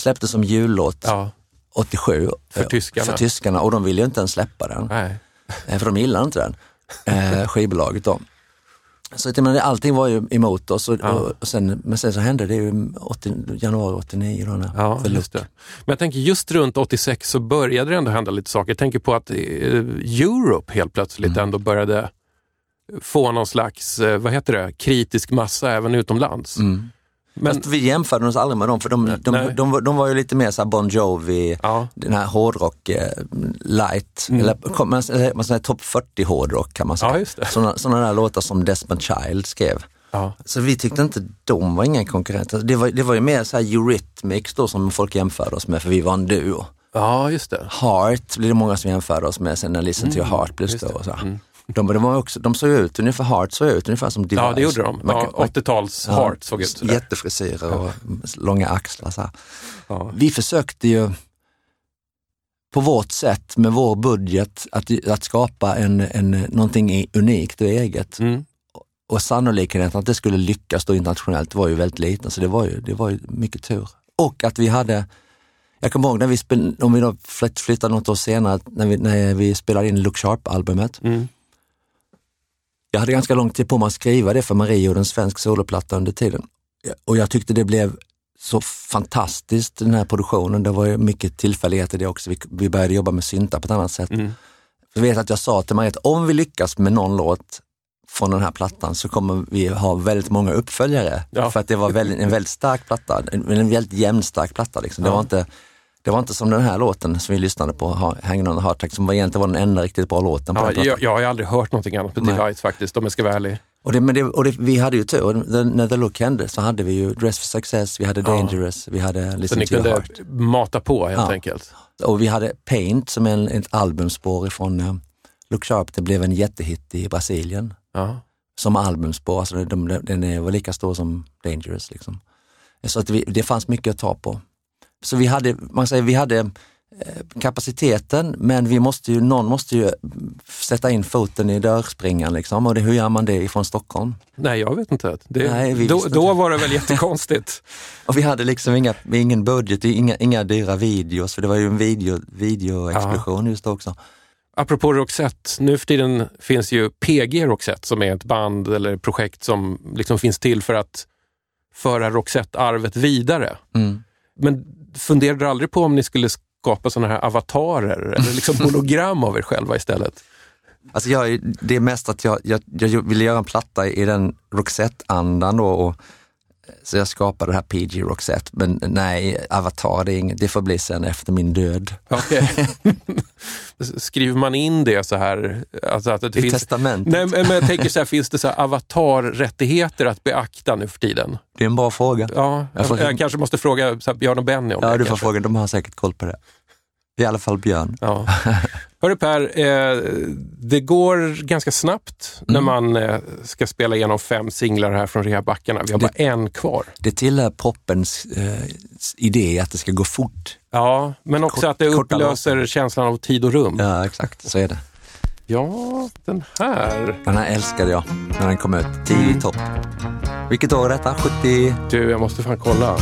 släppte som jullåt Ja, 87. För tyskarna. För tyskarna och de ville ju inte ens släppa den. nej. Eh, För de gillar inte den, eh, skivbolaget då. Så att, jag menar, allting var ju emot oss och, och, och sen, men sen så hände det ju 80, januari 89. Då, när Ja, just det. Men jag tänker just runt 86 så började det ändå hända lite saker. Jag tänker på att eh, Europe helt plötsligt Mm. ändå började få någon slags, vad heter det, kritisk massa även utomlands. Men Fast vi jämförde oss aldrig med dem för de, de, nej. de, de, var- de var ju lite mer så här Bon Jovi, Ja. den här hårdrock eh, light, eller, kom- man, eller man säger topp 40 hårdrock kan man säga. Mm. Ja. Sådana, sådana där låtar som Desmond Child skrev. Ja. Så vi tyckte inte de var inga konkurrenter. Det var, det var ju mer så här Eurythmics då som folk jämförde oss med för vi var en duo. Ja, just det. Heart blir det många som jämför oss med sen när Listen to your heart blev Mm, stor. Så. Mm. De, de, var också, de såg ut ungefär, Heart såg ut ungefär som Device. Ja, det gjorde de. Ja, kan- man- 80-tals Ja, Heart såg ut sådär. Jättefrisyrer och långa axlar. Så. Ja. Vi försökte ju på vårt sätt med vår budget att, att skapa en, en, någonting unikt och eget. Mm. Och sannolikheten att det skulle lyckas då internationellt var ju väldigt liten, så det var ju, det var ju mycket tur. Och att vi hade, jag kommer ihåg när vi spel, om vi då flytt- flyttade något år senare, när vi, när vi spelade in Look Sharp-albumet. Mm. Jag hade ganska lång tid på mig att skriva det för Marie gjorde en svensk soloplatta under tiden. Och jag tyckte det blev så fantastiskt den här produktionen. Det var ju mycket tillfälligheter det också. Vi, började jobba med syntar på ett annat sätt. Mm. Jag vet att jag sa till Marie att om vi lyckas med någon låt från den här plattan så kommer vi ha väldigt många uppföljare. Ja. För att det var väldigt, en väldigt stark platta, en, väldigt jämnstark platta. Liksom. Det, var inte, det var inte som den här låten som vi lyssnade på, Ha- Hanging on the Heart som var egentligen var den enda riktigt bra låten på Ja, den jag, jag har aldrig hört någonting annat på Nej. Device faktiskt, om jag ska vara ärlig. Och, det, men det, och det, vi hade ju tur, Den- när The Look hände så hade vi ju Dress for Success, vi hade Ja. Dangerous, vi hade Så Listen ni to your kunde heart. mata på helt Ja. enkelt. Och vi hade Paint som är en, ett albumspår ifrån uh, Look Sharp, det blev en jättehit i Brasilien. Ja. Som albumspår, alltså de, de, den är, var lika stor som Dangerous. Liksom. Så att vi, det fanns mycket att ta på. Så vi hade, man säger, vi hade eh, kapaciteten, men vi måste ju, någon måste ju sätta in foten i dörrspringan. Liksom. Och det, hur gör man det ifrån Stockholm? Nej, jag vet inte. Det, Nej, då, visste då inte. var det väl jättekonstigt. Och vi hade liksom inga, ingen budget, inga, inga dyra videos, för det var ju en video, videoexplosion just då också. Apropå Roxette, nu för tiden finns ju PG Roxette som är ett band eller projekt som liksom finns till för att föra Roxette-arvet vidare. Mm. Men funderade du aldrig på om ni skulle skapa sådana här avatarer eller liksom hologram av er själva istället? Alltså jag, det är mest att jag, jag, jag ville göra en platta i den Roxette-andan. Och, så jag skapade det här PG Roxette. Men nej, Avatar, det, är inget, det får bli sen efter min död. Okej. Skriver man in det så här? Alltså att det I finns... testamentet. Nej, men jag tänker så här, finns det så här avatarrättigheter att beakta nu för tiden? Det är en bra fråga. Ja, Jag får- jag, jag kanske måste fråga så här, Björn och Benny om Ja, det. du får kanske. fråga, de har säkert koll på det. I alla fall Björn. Ja. Hörru Per, eh, det går ganska snabbt när Mm. man eh, ska spela igenom fem singlar här från rehabackarna. Vi har bara en kvar. Det tillhör poppens eh, idé att det ska gå fort. Ja, men också Kort- att det upplöser känslan av tid och rum. Ja, exakt. Så är det. Ja, den här. Den här älskade jag när den kom ut. Tidig topp. Vilket år är detta? 70? Du, jag måste fan kolla.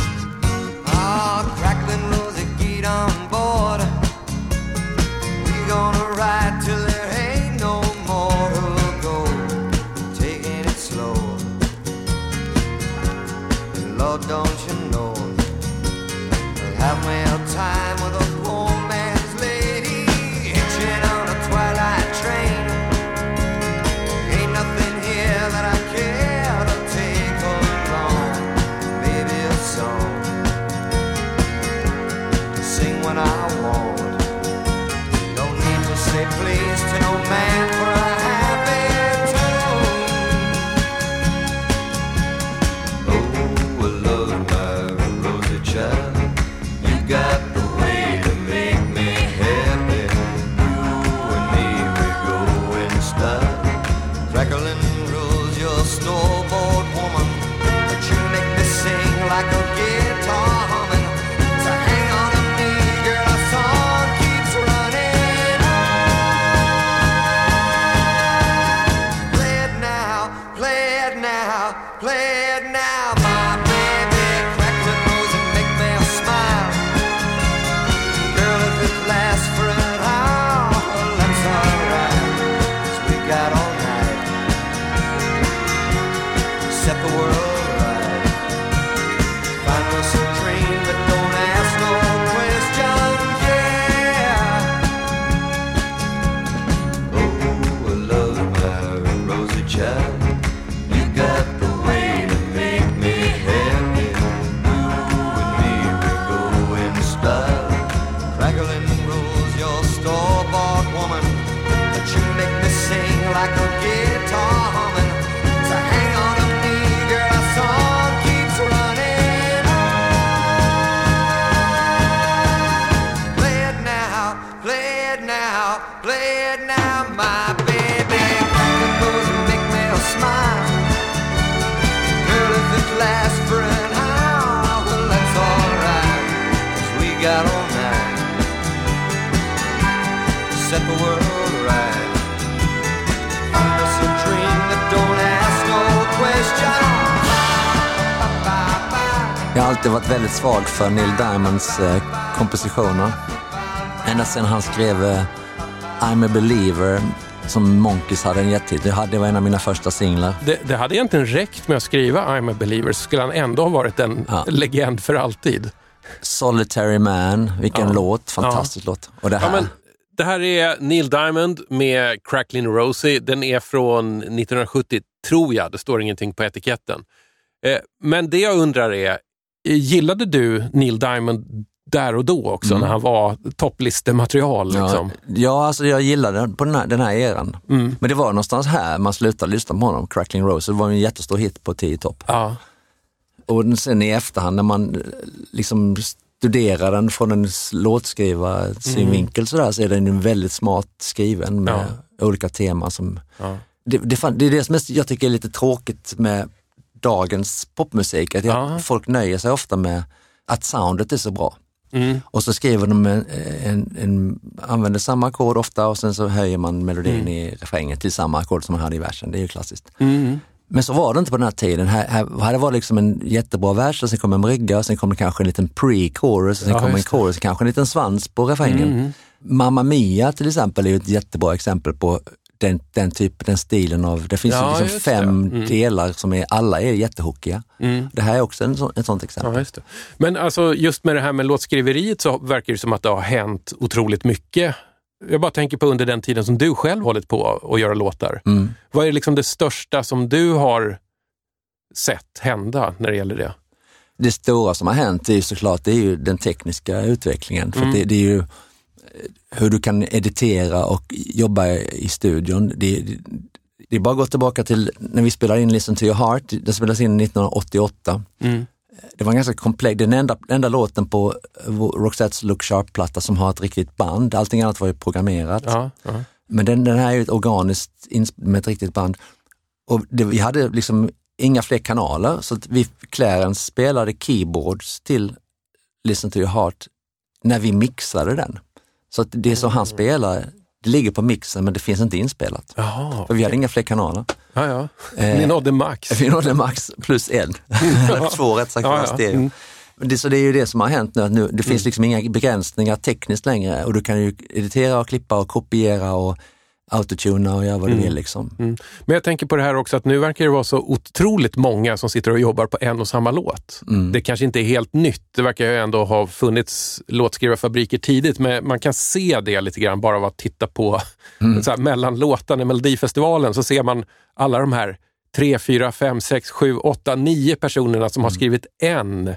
Lord, don't Jag har alltid varit väldigt svag för Neil Diamonds eh, kompositioner. Ända sedan han skrev eh, I'm a believer som Monkeys hade en jättehit. Det var en av mina första singlar. Det, det hade egentligen räckt med att skriva I'm a believer så skulle han ändå ha varit en Ja. legend för alltid. Solitary Man, vilken Ja. låt. Fantastisk låt. Och det här. Ja, men, det här är Neil Diamond med Cracklin' Rosie. Den är från 1970, tror jag. Det står ingenting på etiketten. Eh, men det jag undrar är, gillade du Neil Diamond där och då också, när han var topplistematerial? Liksom? Ja, ja, alltså jag gillade den på den här, den här eran. Mm. Men det var någonstans här man slutade lyssna på honom. Crackling Rose, det var en jättestor hit på 10 topp. Ja. Och sen i efterhand när man eh, liksom studerar den från en låtskrivarsynvinkel sådär, så är den väldigt smart skriven med olika teman som... Ja. Det, det, fan- det är det som jag tycker är lite tråkigt med dagens popmusik, att jag, Ja. folk nöjer sig ofta med att soundet är så bra. Mm. Och så skriver de en, en, en använder samma ackord ofta och sen så höjer man melodin i refrängen till samma ackord som man hade i versen. Det är ju klassiskt. Mm. Men så var det inte på den här tiden. Här, här, här var det liksom en jättebra vers och sen kom en brygga och sen kom det kanske en liten pre-chorus och sen Ja, kom en chorus, kanske en liten svans på refrängen. Mamma Mia till exempel är ett jättebra exempel på den, den typ, den stilen av, det finns Ja, ju liksom fem Mm. delar som är, alla är jättehookiga. Mm. Det här är också en, ett sånt exempel. Ja. Men alltså, just med det här med låtskriveriet så verkar det som att det har hänt otroligt mycket. Jag bara tänker på under den tiden som du själv hållit på att göra låtar. Mm. Vad är liksom det största som du har sett hända när det gäller det? det stora som har hänt är ju såklart det är ju den tekniska utvecklingen. För att det, det är ju hur du kan editera och jobba i studion. Det, det, är bara att gå tillbaka till när vi spelade in Listen to your heart, det spelades in 1988. Mm. Det var en ganska komplex, den enda, enda låten på Roxettes Look Sharp-platta som har ett riktigt band. Allting annat var ju programmerat. Ja, ja. Men den, den här är ju ett organiskt med ett riktigt band. Och det, vi hade liksom inga fler kanaler så att vi, Clarence spelade keyboards till Listen to your heart när vi mixade den. Så att det som han spelar, det ligger på mixen men det finns inte inspelat. Jaha, För vi hade inga fler kanaler. ja, ja. Eh, Ni nådde max. Vi nådde max plus en, eller två rätt sagt, Ja, ja. Mm. Det, så det är ju det som har hänt nu, att nu det finns liksom inga begränsningar tekniskt längre och du kan ju editera och klippa och kopiera och autotuna och göra vad du vill. Liksom. Mm. Men jag tänker på det här också att nu verkar det vara så otroligt många som sitter och jobbar på en och samma låt. Mm. Det kanske inte är helt nytt. Det verkar ju ändå ha funnits låtskrivarfabriker tidigt, men man kan se det lite grann bara av att titta på Mm. så här, mellan låtarna i Melodifestivalen så ser man alla de här tre, fyra, fem, sex, sju, åtta, nio personerna som har skrivit en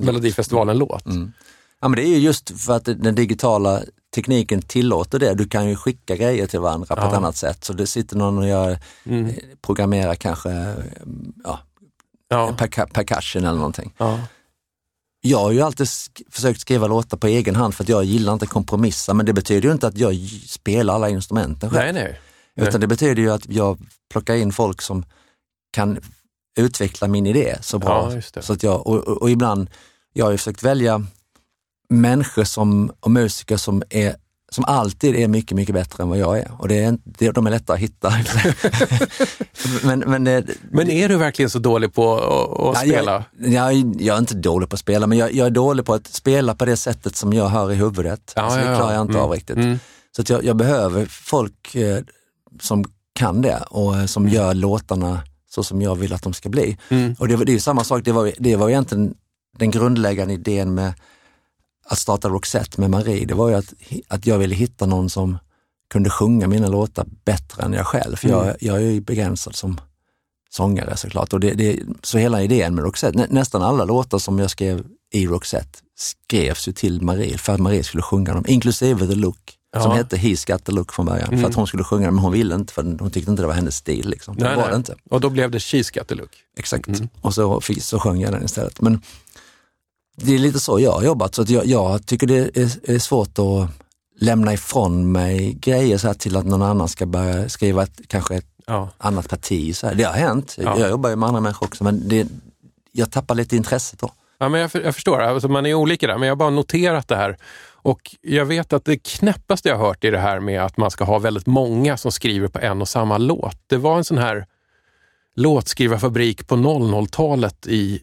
Melodifestivalen-låt. Ja, men det är ju just för att den digitala tekniken tillåter det. Du kan ju skicka grejer till varandra på ett Ja. annat sätt. Så det sitter någon och gör, Mm. eh, programmerar kanske ja, Ja. perca- percussion eller någonting. Ja. Jag har ju alltid sk- försökt skriva låtar på egen hand för att jag gillar inte kompromissa, men det betyder ju inte att jag spelar alla instrumenten själv. Nej, nej. Utan det betyder ju att jag plockar in folk som kan utveckla min idé så bra. Ja. Så att jag, och, och, och ibland, jag har ju försökt välja människor som, och musiker som, är, som alltid är mycket, mycket bättre än vad jag är. Och det är, det, de är lättare att hitta. men, men, det, Men är du verkligen så dålig på att, Ja, spela? Jag, jag, jag är inte dålig på att spela, men jag, jag är dålig på att spela på det sättet som jag hör i huvudet. Ja, alltså, det klarar jag inte Mm. av riktigt. Mm. Så att jag, jag behöver folk eh, som kan det och eh, som gör låtarna så som jag vill att de ska bli. Mm. Och det, det är samma sak, det var, det var egentligen den grundläggande idén med att starta Roxette med Marie. Det var ju att, att jag ville hitta någon som kunde sjunga mina låtar bättre än jag själv. För Mm. jag, jag är ju begränsad som sångare såklart. Och det, det, så hela idén med Roxette, nä, nästan alla låtar som jag skrev i Roxette skrevs ju till Marie för att Marie skulle sjunga dem, inklusive The Look. Som Ja. hette He's got the look från början. Mm. För att hon skulle sjunga men hon ville inte för hon tyckte inte det var hennes stil. Liksom. Det Nej, var nej. det inte. Och då blev det Cheese Got the Look. Exakt. Mm. Och så, så sjöng jag den istället. Men det är lite så jag har jobbat, så att jag, jag tycker det är, är svårt att lämna ifrån mig grejer så här till att någon annan ska börja skriva ett, kanske ett Ja. annat parti. Så här. Det har hänt. Ja. Jag jobbar ju med andra människor också, men det, jag tappar lite intresset då. Ja, men jag, jag förstår, alltså, man är olika där, men jag har bara noterat det här. Och jag vet att det knäppaste jag hört är det här med att man ska ha väldigt många som skriver på en och samma låt. Det var en sån här låtskrivarfabrik på 00-talet i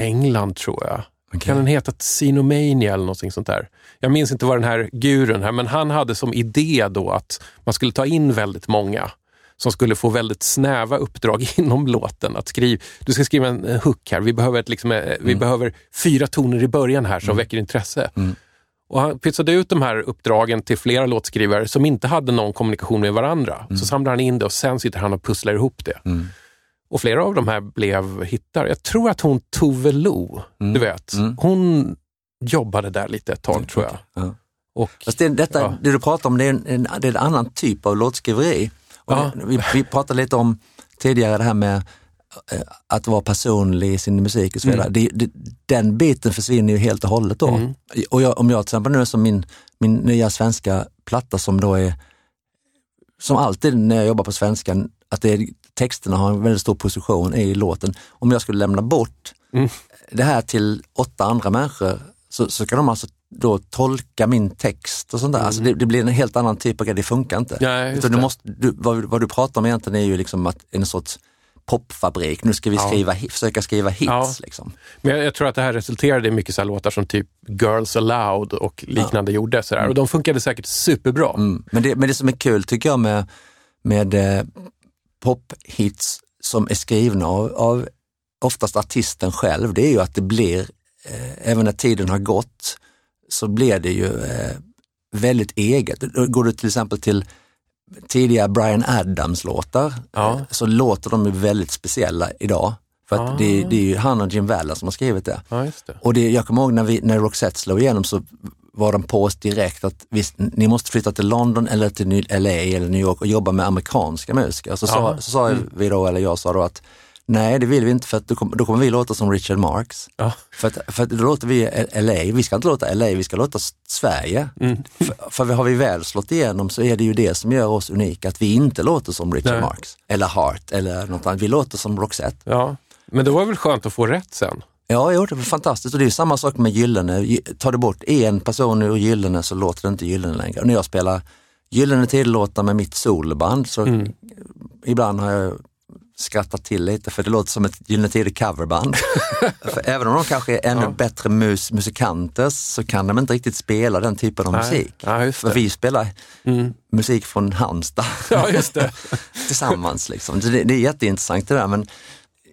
England tror jag. Okej. Kan den heta Tsinomania eller någonting sånt där? Jag minns inte vad den här gurun här, men han hade som idé då att man skulle ta in väldigt många som skulle få väldigt snäva uppdrag inom låten. Att skriva, du ska skriva en, hook här, vi behöver, ett, liksom, eh, vi behöver fyra toner i början här som väcker intresse. Och han pytsade ut de här uppdragen till flera låtskrivare som inte hade någon kommunikation med varandra. Så samlade han in det och sen sitter han och pusslar ihop det. Och flera av de här blev hittar. Jag tror att hon Tove Lo, du vet, hon jobbade där lite ett tag tror jag. Ja. Och, Fast det, detta, Ja. det du pratar om, det är en, en, det är en annan typ av låtskriveri. Ja. det, vi, vi pratade lite om tidigare det här med eh, att vara personlig i sin musik och så vidare. Det, det, den biten försvinner ju helt och hållet då. Och jag, om jag till exempel nu som min, min nya svenska platta som då är, som alltid när jag jobbar på svenskan, att det är, texterna har en väldigt stor position i låten. Om jag skulle lämna bort det här till åtta andra människor så, så kan de alltså då tolka min text och sånt där. Alltså det, det blir en helt annan typ av grej, det funkar inte. Ja, Utan du måste, du, vad, vad du pratar om egentligen är ju liksom att en sorts popfabrik, nu ska vi skriva, hi- försöka skriva hits. Ja. Liksom. men jag, jag tror att det här resulterade i mycket så låtar som typ Girls Aloud och liknande gjorde. Så där. Och de funkade säkert superbra. Mm. Men, det, men det som är kul tycker jag med, med eh, pophits som är skrivna av, av oftast artisten själv, det är ju att det blir, eh, även när tiden har gått, så blir det ju eh, väldigt eget. Går du till exempel till tidiga Brian Adams-låtar Ja. så låter de ju väldigt speciella idag. För att det, det är ju han och Jim Vallen som har skrivit det. Ja, det. Och det, jag kommer ihåg när, vi, när Roxette slog igenom så var de på oss direkt att visst, ni måste flytta till London eller till LA eller New York och jobba med amerikanska musiker. Så, sa, så sa vi då, eller jag sa då att nej det vill vi inte för att då, kom, då kommer vi låta som Richard Marx. Ja. För, att, för att då låter vi LA, vi ska inte låta LA, vi ska låta Sverige. Mm. För, för har vi väl slått igenom så är det ju det som gör oss unika, att vi inte låter som Richard Nej. Marx eller Hart eller något annat, vi låter som Roxette. Ja. Men det var väl skönt att få rätt sen? Ja, jo, det var fantastiskt och det är samma sak med Gyllene. Gy- Tar du bort en person ur Gyllene så låter det inte Gyllene längre. Och när jag spelar Gyllene Tidlåtar med mitt solband så ibland har jag skrattat till lite för det låter som ett Gyllene Tider coverband. för även om de kanske är ännu bättre mus musikanter så kan de inte riktigt spela den typen av Nej. musik. Ja, för vi spelar musik från Halmstad Ja, tillsammans. Liksom. Det, det är jätteintressant det där men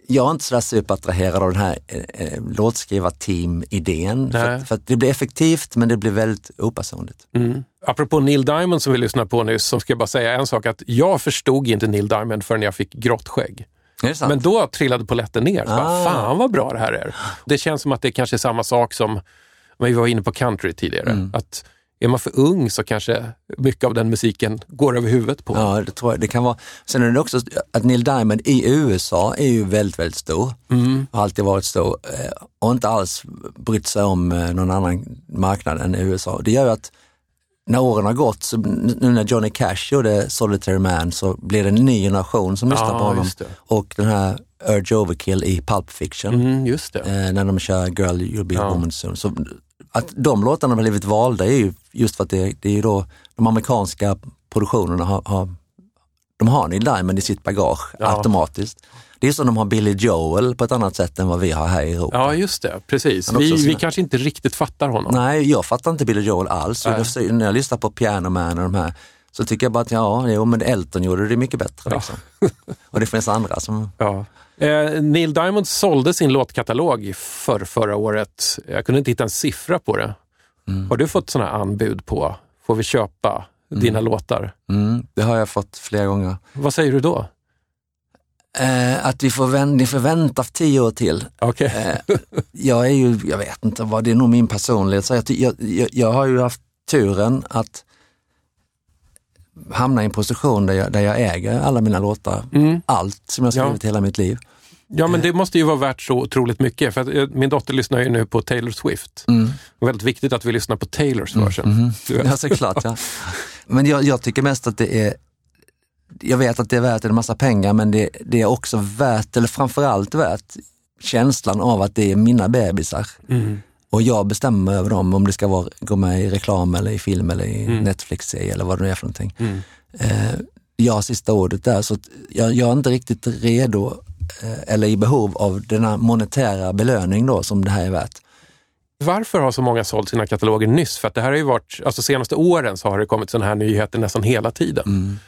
jag är inte sådär superattraherad av den här eh, eh, låtskrivarteam-idén. För, för att det blir effektivt men det blir väldigt opersonligt. Mm. Apropå Neil Diamond som vi lyssnade på nyss, så ska jag bara säga en sak. att Jag förstod inte Neil Diamond förrän jag fick grått skägg. Men då trillade polletten ner. Så bara, Ah. Fan vad bra det här är. Det känns som att det kanske är samma sak som, vi var inne på country tidigare. Mm. Att är man för ung så kanske mycket av den musiken går över huvudet på. Ja, det tror jag. Det kan vara. Sen är det också att Neil Diamond i USA är ju väldigt, väldigt stor. Mm. Har alltid varit stor eh, och inte alls brytt sig om eh, någon annan marknad än USA. Det gör att när åren har gått, så nu när Johnny Cash gjorde Solitary Man så blir det en ny generation som lyssnar Ja, på honom. Och den här Urge Overkill i Pulp Fiction. Mm, just det. eh, när de kör Girl You'll Be a Ja. Woman Soon. Så att de låtarna har blivit valda är ju just för att det, det är då de amerikanska produktionerna har, har de har Neil Diamond i sitt bagage Ja. automatiskt. Det är som de har Billy Joel på ett annat sätt än vad vi har här i Europa. Ja, just det. Precis. Vi, vi såna- kanske inte riktigt fattar honom. Nej, jag fattar inte Billy Joel alls. När jag lyssnar på Piano Man och de här så tycker jag bara att ja, jo, men Elton gjorde det mycket bättre. Ja. Liksom. och det finns andra som... Ja. Eh, Neil Diamond sålde sin låtkatalog för förra året. Jag kunde inte hitta en siffra på det. Mm. Har du fått sådana anbud på, får vi köpa dina låtar? Mm, det har jag fått flera gånger. Vad säger du då? Eh, att vi får, ni får vänta tio år till. Okej. Eh, jag är ju, jag vet inte vad, det är nog min personlighet. Så jag, jag, jag har ju haft turen att hamna i en position där jag, där jag äger alla mina låtar. Allt som jag Ja. skrivit hela mitt liv. Ja, men det måste ju vara värt så otroligt mycket. För att, eh, min dotter lyssnar ju nu på Taylor Swift. Mm. Det är väldigt viktigt att vi lyssnar på Taylors version. Du vet. Ja, såklart. Ja. Men jag, jag tycker mest att det är, jag vet att det är värt en massa pengar men det, det är också värt, eller framförallt värt, känslan av att det är mina bebisar. Mm. Och jag bestämmer över dem om det ska vara, gå med i reklam eller i film eller i Mm. Netflix-serie eller vad det nu är för någonting. Eh, jag har sista ordet där så jag, jag är inte riktigt redo eh, eller i behov av den här monetära belöning då som det här är värt. Varför har så många sålt sina kataloger nyss? För att det här har ju varit, alltså senaste åren så har det kommit sådana här nyheter nästan hela tiden.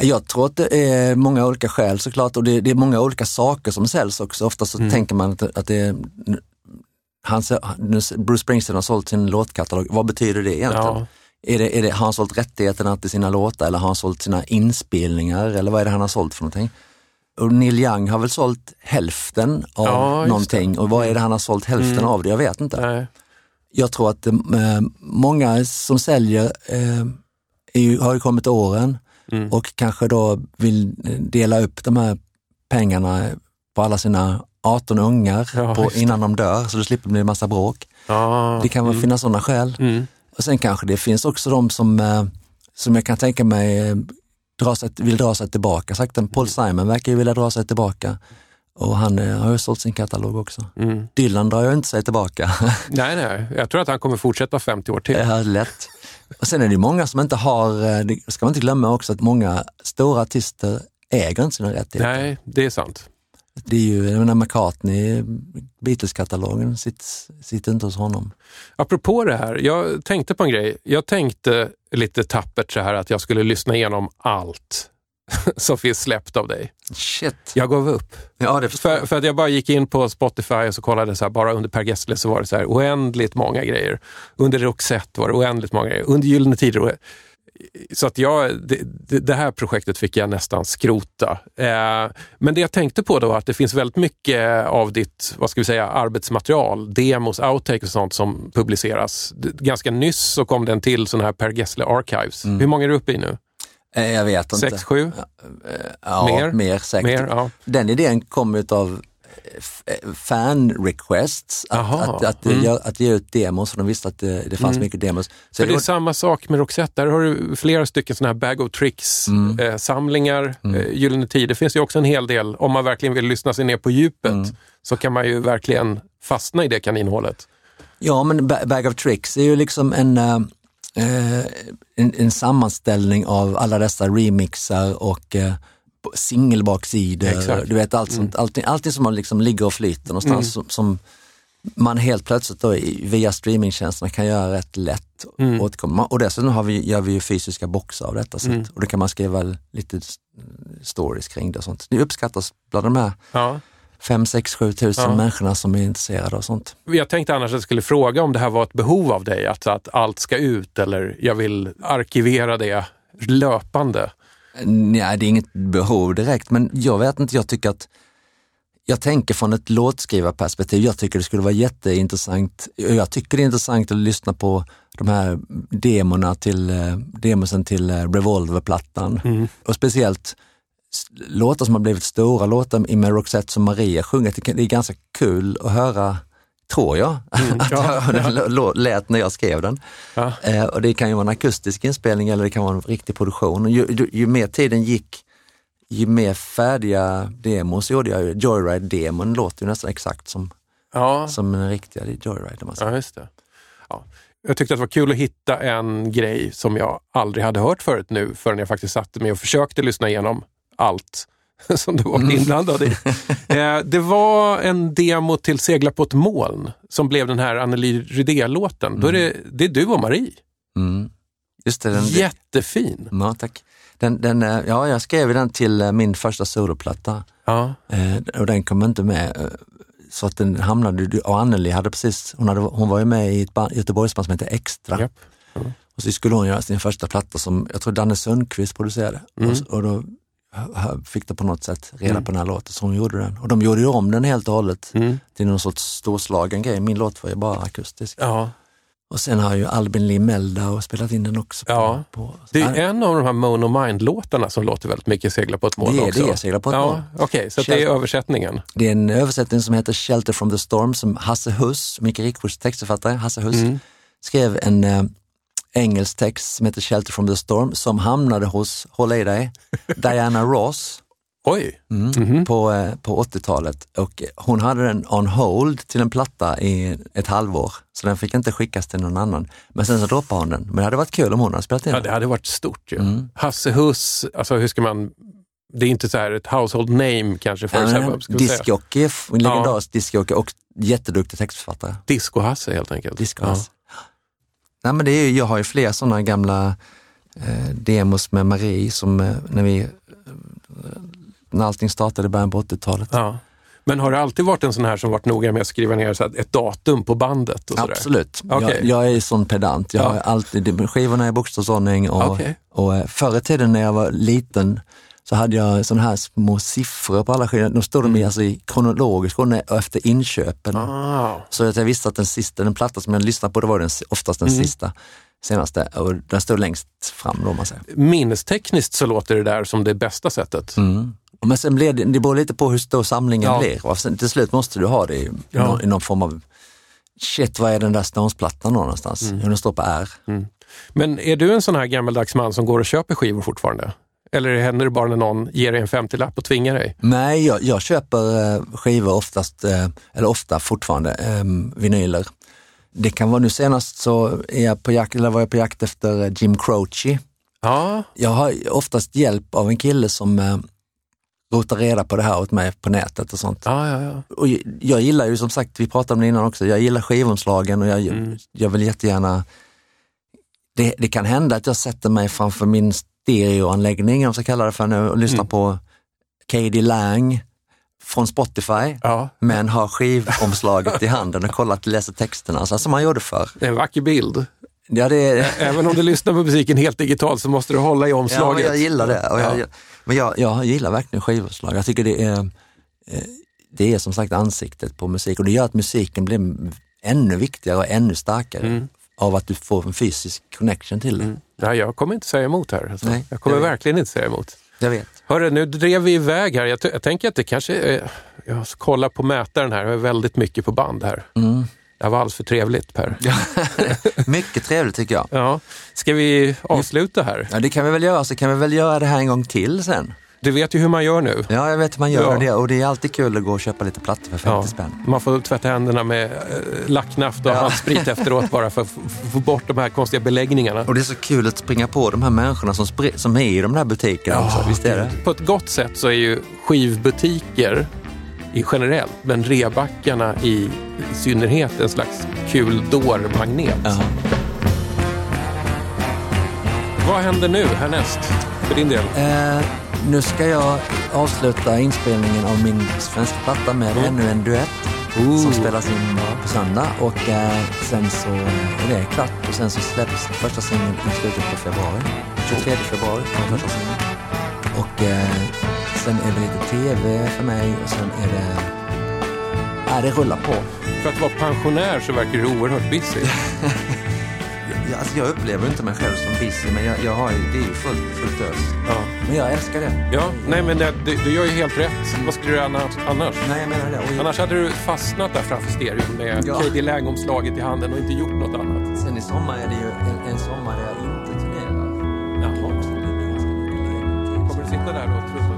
Jag tror att det är många olika skäl såklart och det, det är många olika saker som säljs också. Ofta så tänker man att, att det är han, Bruce Springsteen har sålt sin låtkatalog. Vad betyder det egentligen? Ja. Är det, är det, har han sålt rättigheterna till sina låtar eller har han sålt sina inspelningar eller vad är det han har sålt för någonting? Och Neil Young har väl sålt hälften av Ja, Mm. någonting och vad är det han har sålt hälften av det? Jag vet inte. Nej. Jag tror att eh, många som säljer eh, ju, har ju kommit åren Mm. och kanske då vill eh, dela upp de här pengarna på alla sina 18 ungar Ja, på, innan de dör så det slipper bli en massa bråk. Ja. Det kan väl finnas sådana skäl. Mm. Och sen kanske det finns också de som, eh, som jag kan tänka mig eh, dra sig, vill dra sig tillbaka. Sagt, Mm. Paul Simon verkar ju vilja dra sig tillbaka och han eh, har ju sålt sin katalog också. Mm. Dylan drar ju inte sig tillbaka. Nej, nej. Jag tror att han kommer fortsätta 50 år till. Det är lätt. Och sen är det många som inte har, det ska man inte glömma också att många stora artister äger inte sina rättigheter. Nej, det är sant. Det är ju, jag menar McCartney, Beatles-katalogen sitter, sitter inte hos honom. Apropå det här, jag tänkte på en grej. Jag tänkte lite tappert så här att jag skulle lyssna igenom allt som finns släppt av dig. Shit. Jag gav upp. Ja, det För, för att jag bara gick in på Spotify och så kollade så här, bara under Per Gessle så var det så här oändligt många grejer. Under Roxette var det oändligt många grejer. Under Gyllene Tider. Så att jag, det, det, här projektet fick jag nästan skrota. Eh, men det jag tänkte på då var att det finns väldigt mycket av ditt vad ska vi säga, arbetsmaterial, demos, outtakes och sånt som publiceras. Ganska nyss så kom den till sån här Per Gessle Archives. Hur många är du uppe i nu? Eh, Jag vet inte. Sex, sju? Ja, Mer? mer, säkert. Mer? Ja. Den idén kom av fan requests, att, att, att, mm. ge- att ge ut demos, för de visste att det, det fanns mycket demos. Så För det är det, samma sak med Roxette. Där har du flera stycken såna här bag of tricks-samlingar. Eh, Gyllene Tider finns ju också en hel del. Om man verkligen vill lyssna sig ner på djupet så kan man ju verkligen fastna i det kaninhålet. ja, men Ba- Bag of Tricks är ju liksom en, eh, eh, en, en sammanställning av alla dessa remixar och eh, singelbaksidor. Du vet, allt sånt, allting, allting som man liksom ligger och flyter någonstans som, som man helt plötsligt då, via streamingtjänsterna kan göra rätt lätt Mm. åtkomma. Och dessutom har vi, gör vi ju fysiska boxar av detta. Så att, och då kan man skriva lite stories kring det och sånt. Det uppskattas bland de här Ja. 5, 6, 7 tusen Ja. människorna som är intresserade av sånt. Jag tänkte annars att jag skulle fråga om det här var ett behov av dig, att, att allt ska ut eller jag vill arkivera det löpande. Nej, det är inget behov direkt, men jag vet inte, jag tycker att jag tänker från ett låtskrivarperspektiv. Jag tycker det skulle vara jätteintressant. Jag tycker det är intressant att lyssna på de här demorna till, eh, demosen till eh, Revolver-plattan. Och speciellt låtar som har blivit stora, låtar med Roxette som Maria sjunger. Det är ganska kul att höra, tror jag, att ja, hur den lå- lät när jag skrev den. Ja. Eh, och det kan ju vara en akustisk inspelning eller det kan vara en riktig produktion. Ju, ju, ju mer tiden gick, ju mer färdiga demos gjorde jag. Joyride-demon låter ju nästan exakt som, Ja, som en riktiga Joyride. man säger. ja just det. Ja. Jag tyckte att det var kul att hitta en grej som jag aldrig hade hört förut nu förrän jag faktiskt satte mig och försökte lyssna igenom allt som du var inblandad i. Eh, det var en demo till Segla på ett moln som blev den här Anneli Rydé-låten. Då är det, det är du och Marie. Mm. Just det, den, Jättefin! ja, tack. Den, den, eh, ja, jag skrev den till eh, min första soloplatta Ja. eh, och den kom inte med. Så att den hamnade, och Anneli hade precis, hon, hade, hon var ju med i ett band, Göteborgsband som heter Extra. Japp. Och så skulle hon göra sin första platta som jag tror Danne Sundqvist producerade. Mm. Och, och då fick de på något sätt reda på den här låten, så hon gjorde den. Och de gjorde ju om den helt och hållet Mm. till någon sorts storslagen grej. Min låt var ju bara akustisk. ja. Och sen har ju Albin Limelda och spelat in den också. På, Ja. på, Det är en av de här Mono Mind-låtarna som låter väldigt mycket Segla på ett moln Det är också. det, Segla på ett ja, moln. Okej, så att det är översättningen. Det är en översättning som heter Shelter from the Storm som Hasse Huss, Micke Rickfors textförfattare, Hasse Huss, Mm. skrev en eh, engelsk text som heter Shelter from the Storm som hamnade hos, håll i dig, Diana Ross Oj! mm, på, eh, på 80-talet och hon hade den on hold till en platta i ett halvår så den fick inte skickas till någon annan. Men sen så droppade hon den. Men det hade varit kul om hon hade spelat in Ja, den. det hade varit stort ju. Mm. Hasse Huss, alltså hur ska man Det är inte så här ett household name kanske för Ja? Discjockey, en legendarisk discjockey och jätteduktig textförfattare. Disco-Hasse helt enkelt. Disco Nej, men det är, ju- jag har ju flera sådana gamla eh, demos med Marie som eh, när vi, eh, när allting startade i början på 80-talet. Ja. Men har det alltid varit en sån här som varit noga med att skriva ner så att ett datum på bandet? Och? Absolut. Okej. Jag, jag är sån pedant. Jag Ja. har alltid skivorna i bokstavsordning och, Okej. och eh, förr i tiden när jag var liten så hade jag sådana här små siffror på alla skivor. De stod de i, alltså, i kronologisk ordning efter inköpen. Mm. Ah. Så att jag visste att den sista, den platta som jag lyssnade på, det var den, oftast den Mm. sista, senaste. Och den stod längst fram då, man säger. Minnestekniskt så låter det där som det bästa sättet. Mm. Men sen blir det, det beror lite på hur stor samlingen Ja. blir. Och sen, till slut måste du ha det i, Ja. någon, i någon form av, shit vad är den där Stones-plattan någonstans? Mm. Hur den står på R. Men är du en sån här gammaldags man som går och köper skivor fortfarande? Eller händer det bara när någon ger dig en 50-lapp och tvingar dig? Nej, jag, jag köper eh, skivor oftast, eh, eller ofta fortfarande, eh, vinyler. Det kan vara nu senast så är jag på jakt, eller var jag på jakt efter eh, Jim Croce. Ja, Jag har oftast hjälp av en kille som rotar reda på det här åt mig på nätet och sånt. ja, ja. ja. Och jag- jag gillar ju som sagt, vi pratade om det innan också, jag gillar skivomslagen och jag, Mm. jag vill jättegärna det, det kan hända att jag sätter mig framför min stereoanläggning, om jag ska kalla det för nu, och lyssnar Mm. på Katie Lang från Spotify, ja. men har skivomslaget i handen och kollar att läser texterna, så som man gjorde förr. Det är en vacker bild. Ja, det Även om du lyssnar på musiken helt digitalt så måste du hålla i ja, omslaget. jag gillar det. Jag, Ja. Men jag, jag gillar verkligen skivomslag. Jag tycker det är, eh, det är som sagt ansiktet på musik och det gör att musiken blir ännu viktigare och ännu starkare Mm. av att du får en fysisk connection till det. Ja, jag kommer inte säga emot här. Alltså. Nej, jag kommer jag verkligen inte säga emot. Jag vet. Hörru, nu drev vi iväg här. Jag, jag tänker att det kanske är... Jag ska kolla på mätaren här. Jag har väldigt mycket på band här. Mm. Det var alldeles för trevligt Per. Mycket trevligt tycker jag. Ja. Ska vi avsluta här? Ja, det kan vi väl göra, så kan vi väl göra det här en gång till sen. Du vet ju hur man gör nu. Ja, jag vet hur man gör Ja. det och det är alltid kul att gå och köpa lite plattor för 50 Ja. spänn. Man får tvätta händerna med eh, lacknaft och Ja. handsprit efteråt bara för att få bort de här konstiga beläggningarna. Och det är så kul att springa på de här människorna som, som är i de här butikerna också. Visst är det? På ett gott sätt så är ju skivbutiker i generellt, men rebackarna i, i synnerhet en slags kul dårmagnet. Ja. Vad händer nu härnäst för din del? Eh, nu ska jag avsluta inspelningen av min svenska platta med ännu en duett som spelas in på söndag och eh, sen så är det klart och sen så släpps första singeln i slutet på februari. 23 februari kommer första singeln. Och eh, sen är det lite tv för mig och sen är det... Ja, det rullar på. För att vara pensionär så verkar du oerhört busy. Jag, alltså, jag upplever inte mig själv som busy men jag, jag har ju, det är ju fullt, fullt ös. Ja, Men jag älskar det. ja nej men det, du, du gör ju helt rätt. Vad skulle du göra annars? annars? Nej, jag menar det. Och Annars hade du fastnat där framför stereon med Ja. Katie Lang-omslaget i handen och inte gjort något annat. Sen i sommar är det ju en, en sommar där jag inte turnerar. Jaha. Kommer du sitta där och trumma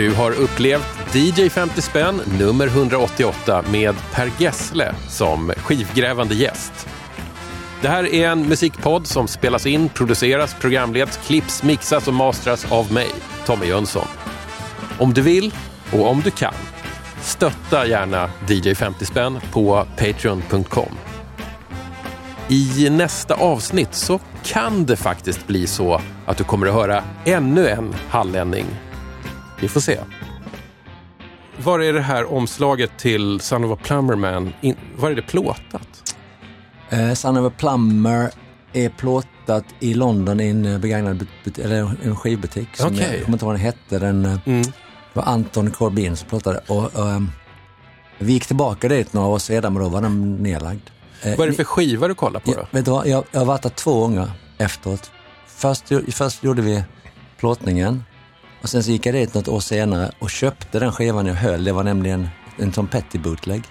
Du har upplevt DJ 50 spänn nummer 188 med Per Gessle som skivgrävande gäst. Det här är en musikpodd som spelas in, produceras, programleds, klipps, mixas och mastras av mig, Tommy Jönsson. Om du vill och om du kan, stötta gärna DJ 50 spänn på patreon.com. I nästa avsnitt så kan det faktiskt bli så att du kommer att höra ännu en hallänning. Vi får se. Var är det här omslaget till Son of a Plumber Man? In, var är det plåtat? Eh, Son of a Plumber är plåtat i London i en eh, begagnad eller en skivbutik. Som Okej. Jag kommer inte ihåg vad den hette. Den eh, Mm. var Anton Corbin som plåtade. Och, och, ehm, vi gick tillbaka dit några år sedan men då var den nedlagd. Eh, Vad är det för skiva du kollar på då? vet du vad, jag, jag har varit där två gånger efteråt. Först, först gjorde vi plåtningen och sen så gick jag dit något år senare och köpte den skivan jag höll. Det var nämligen en Tom Petty bootleg.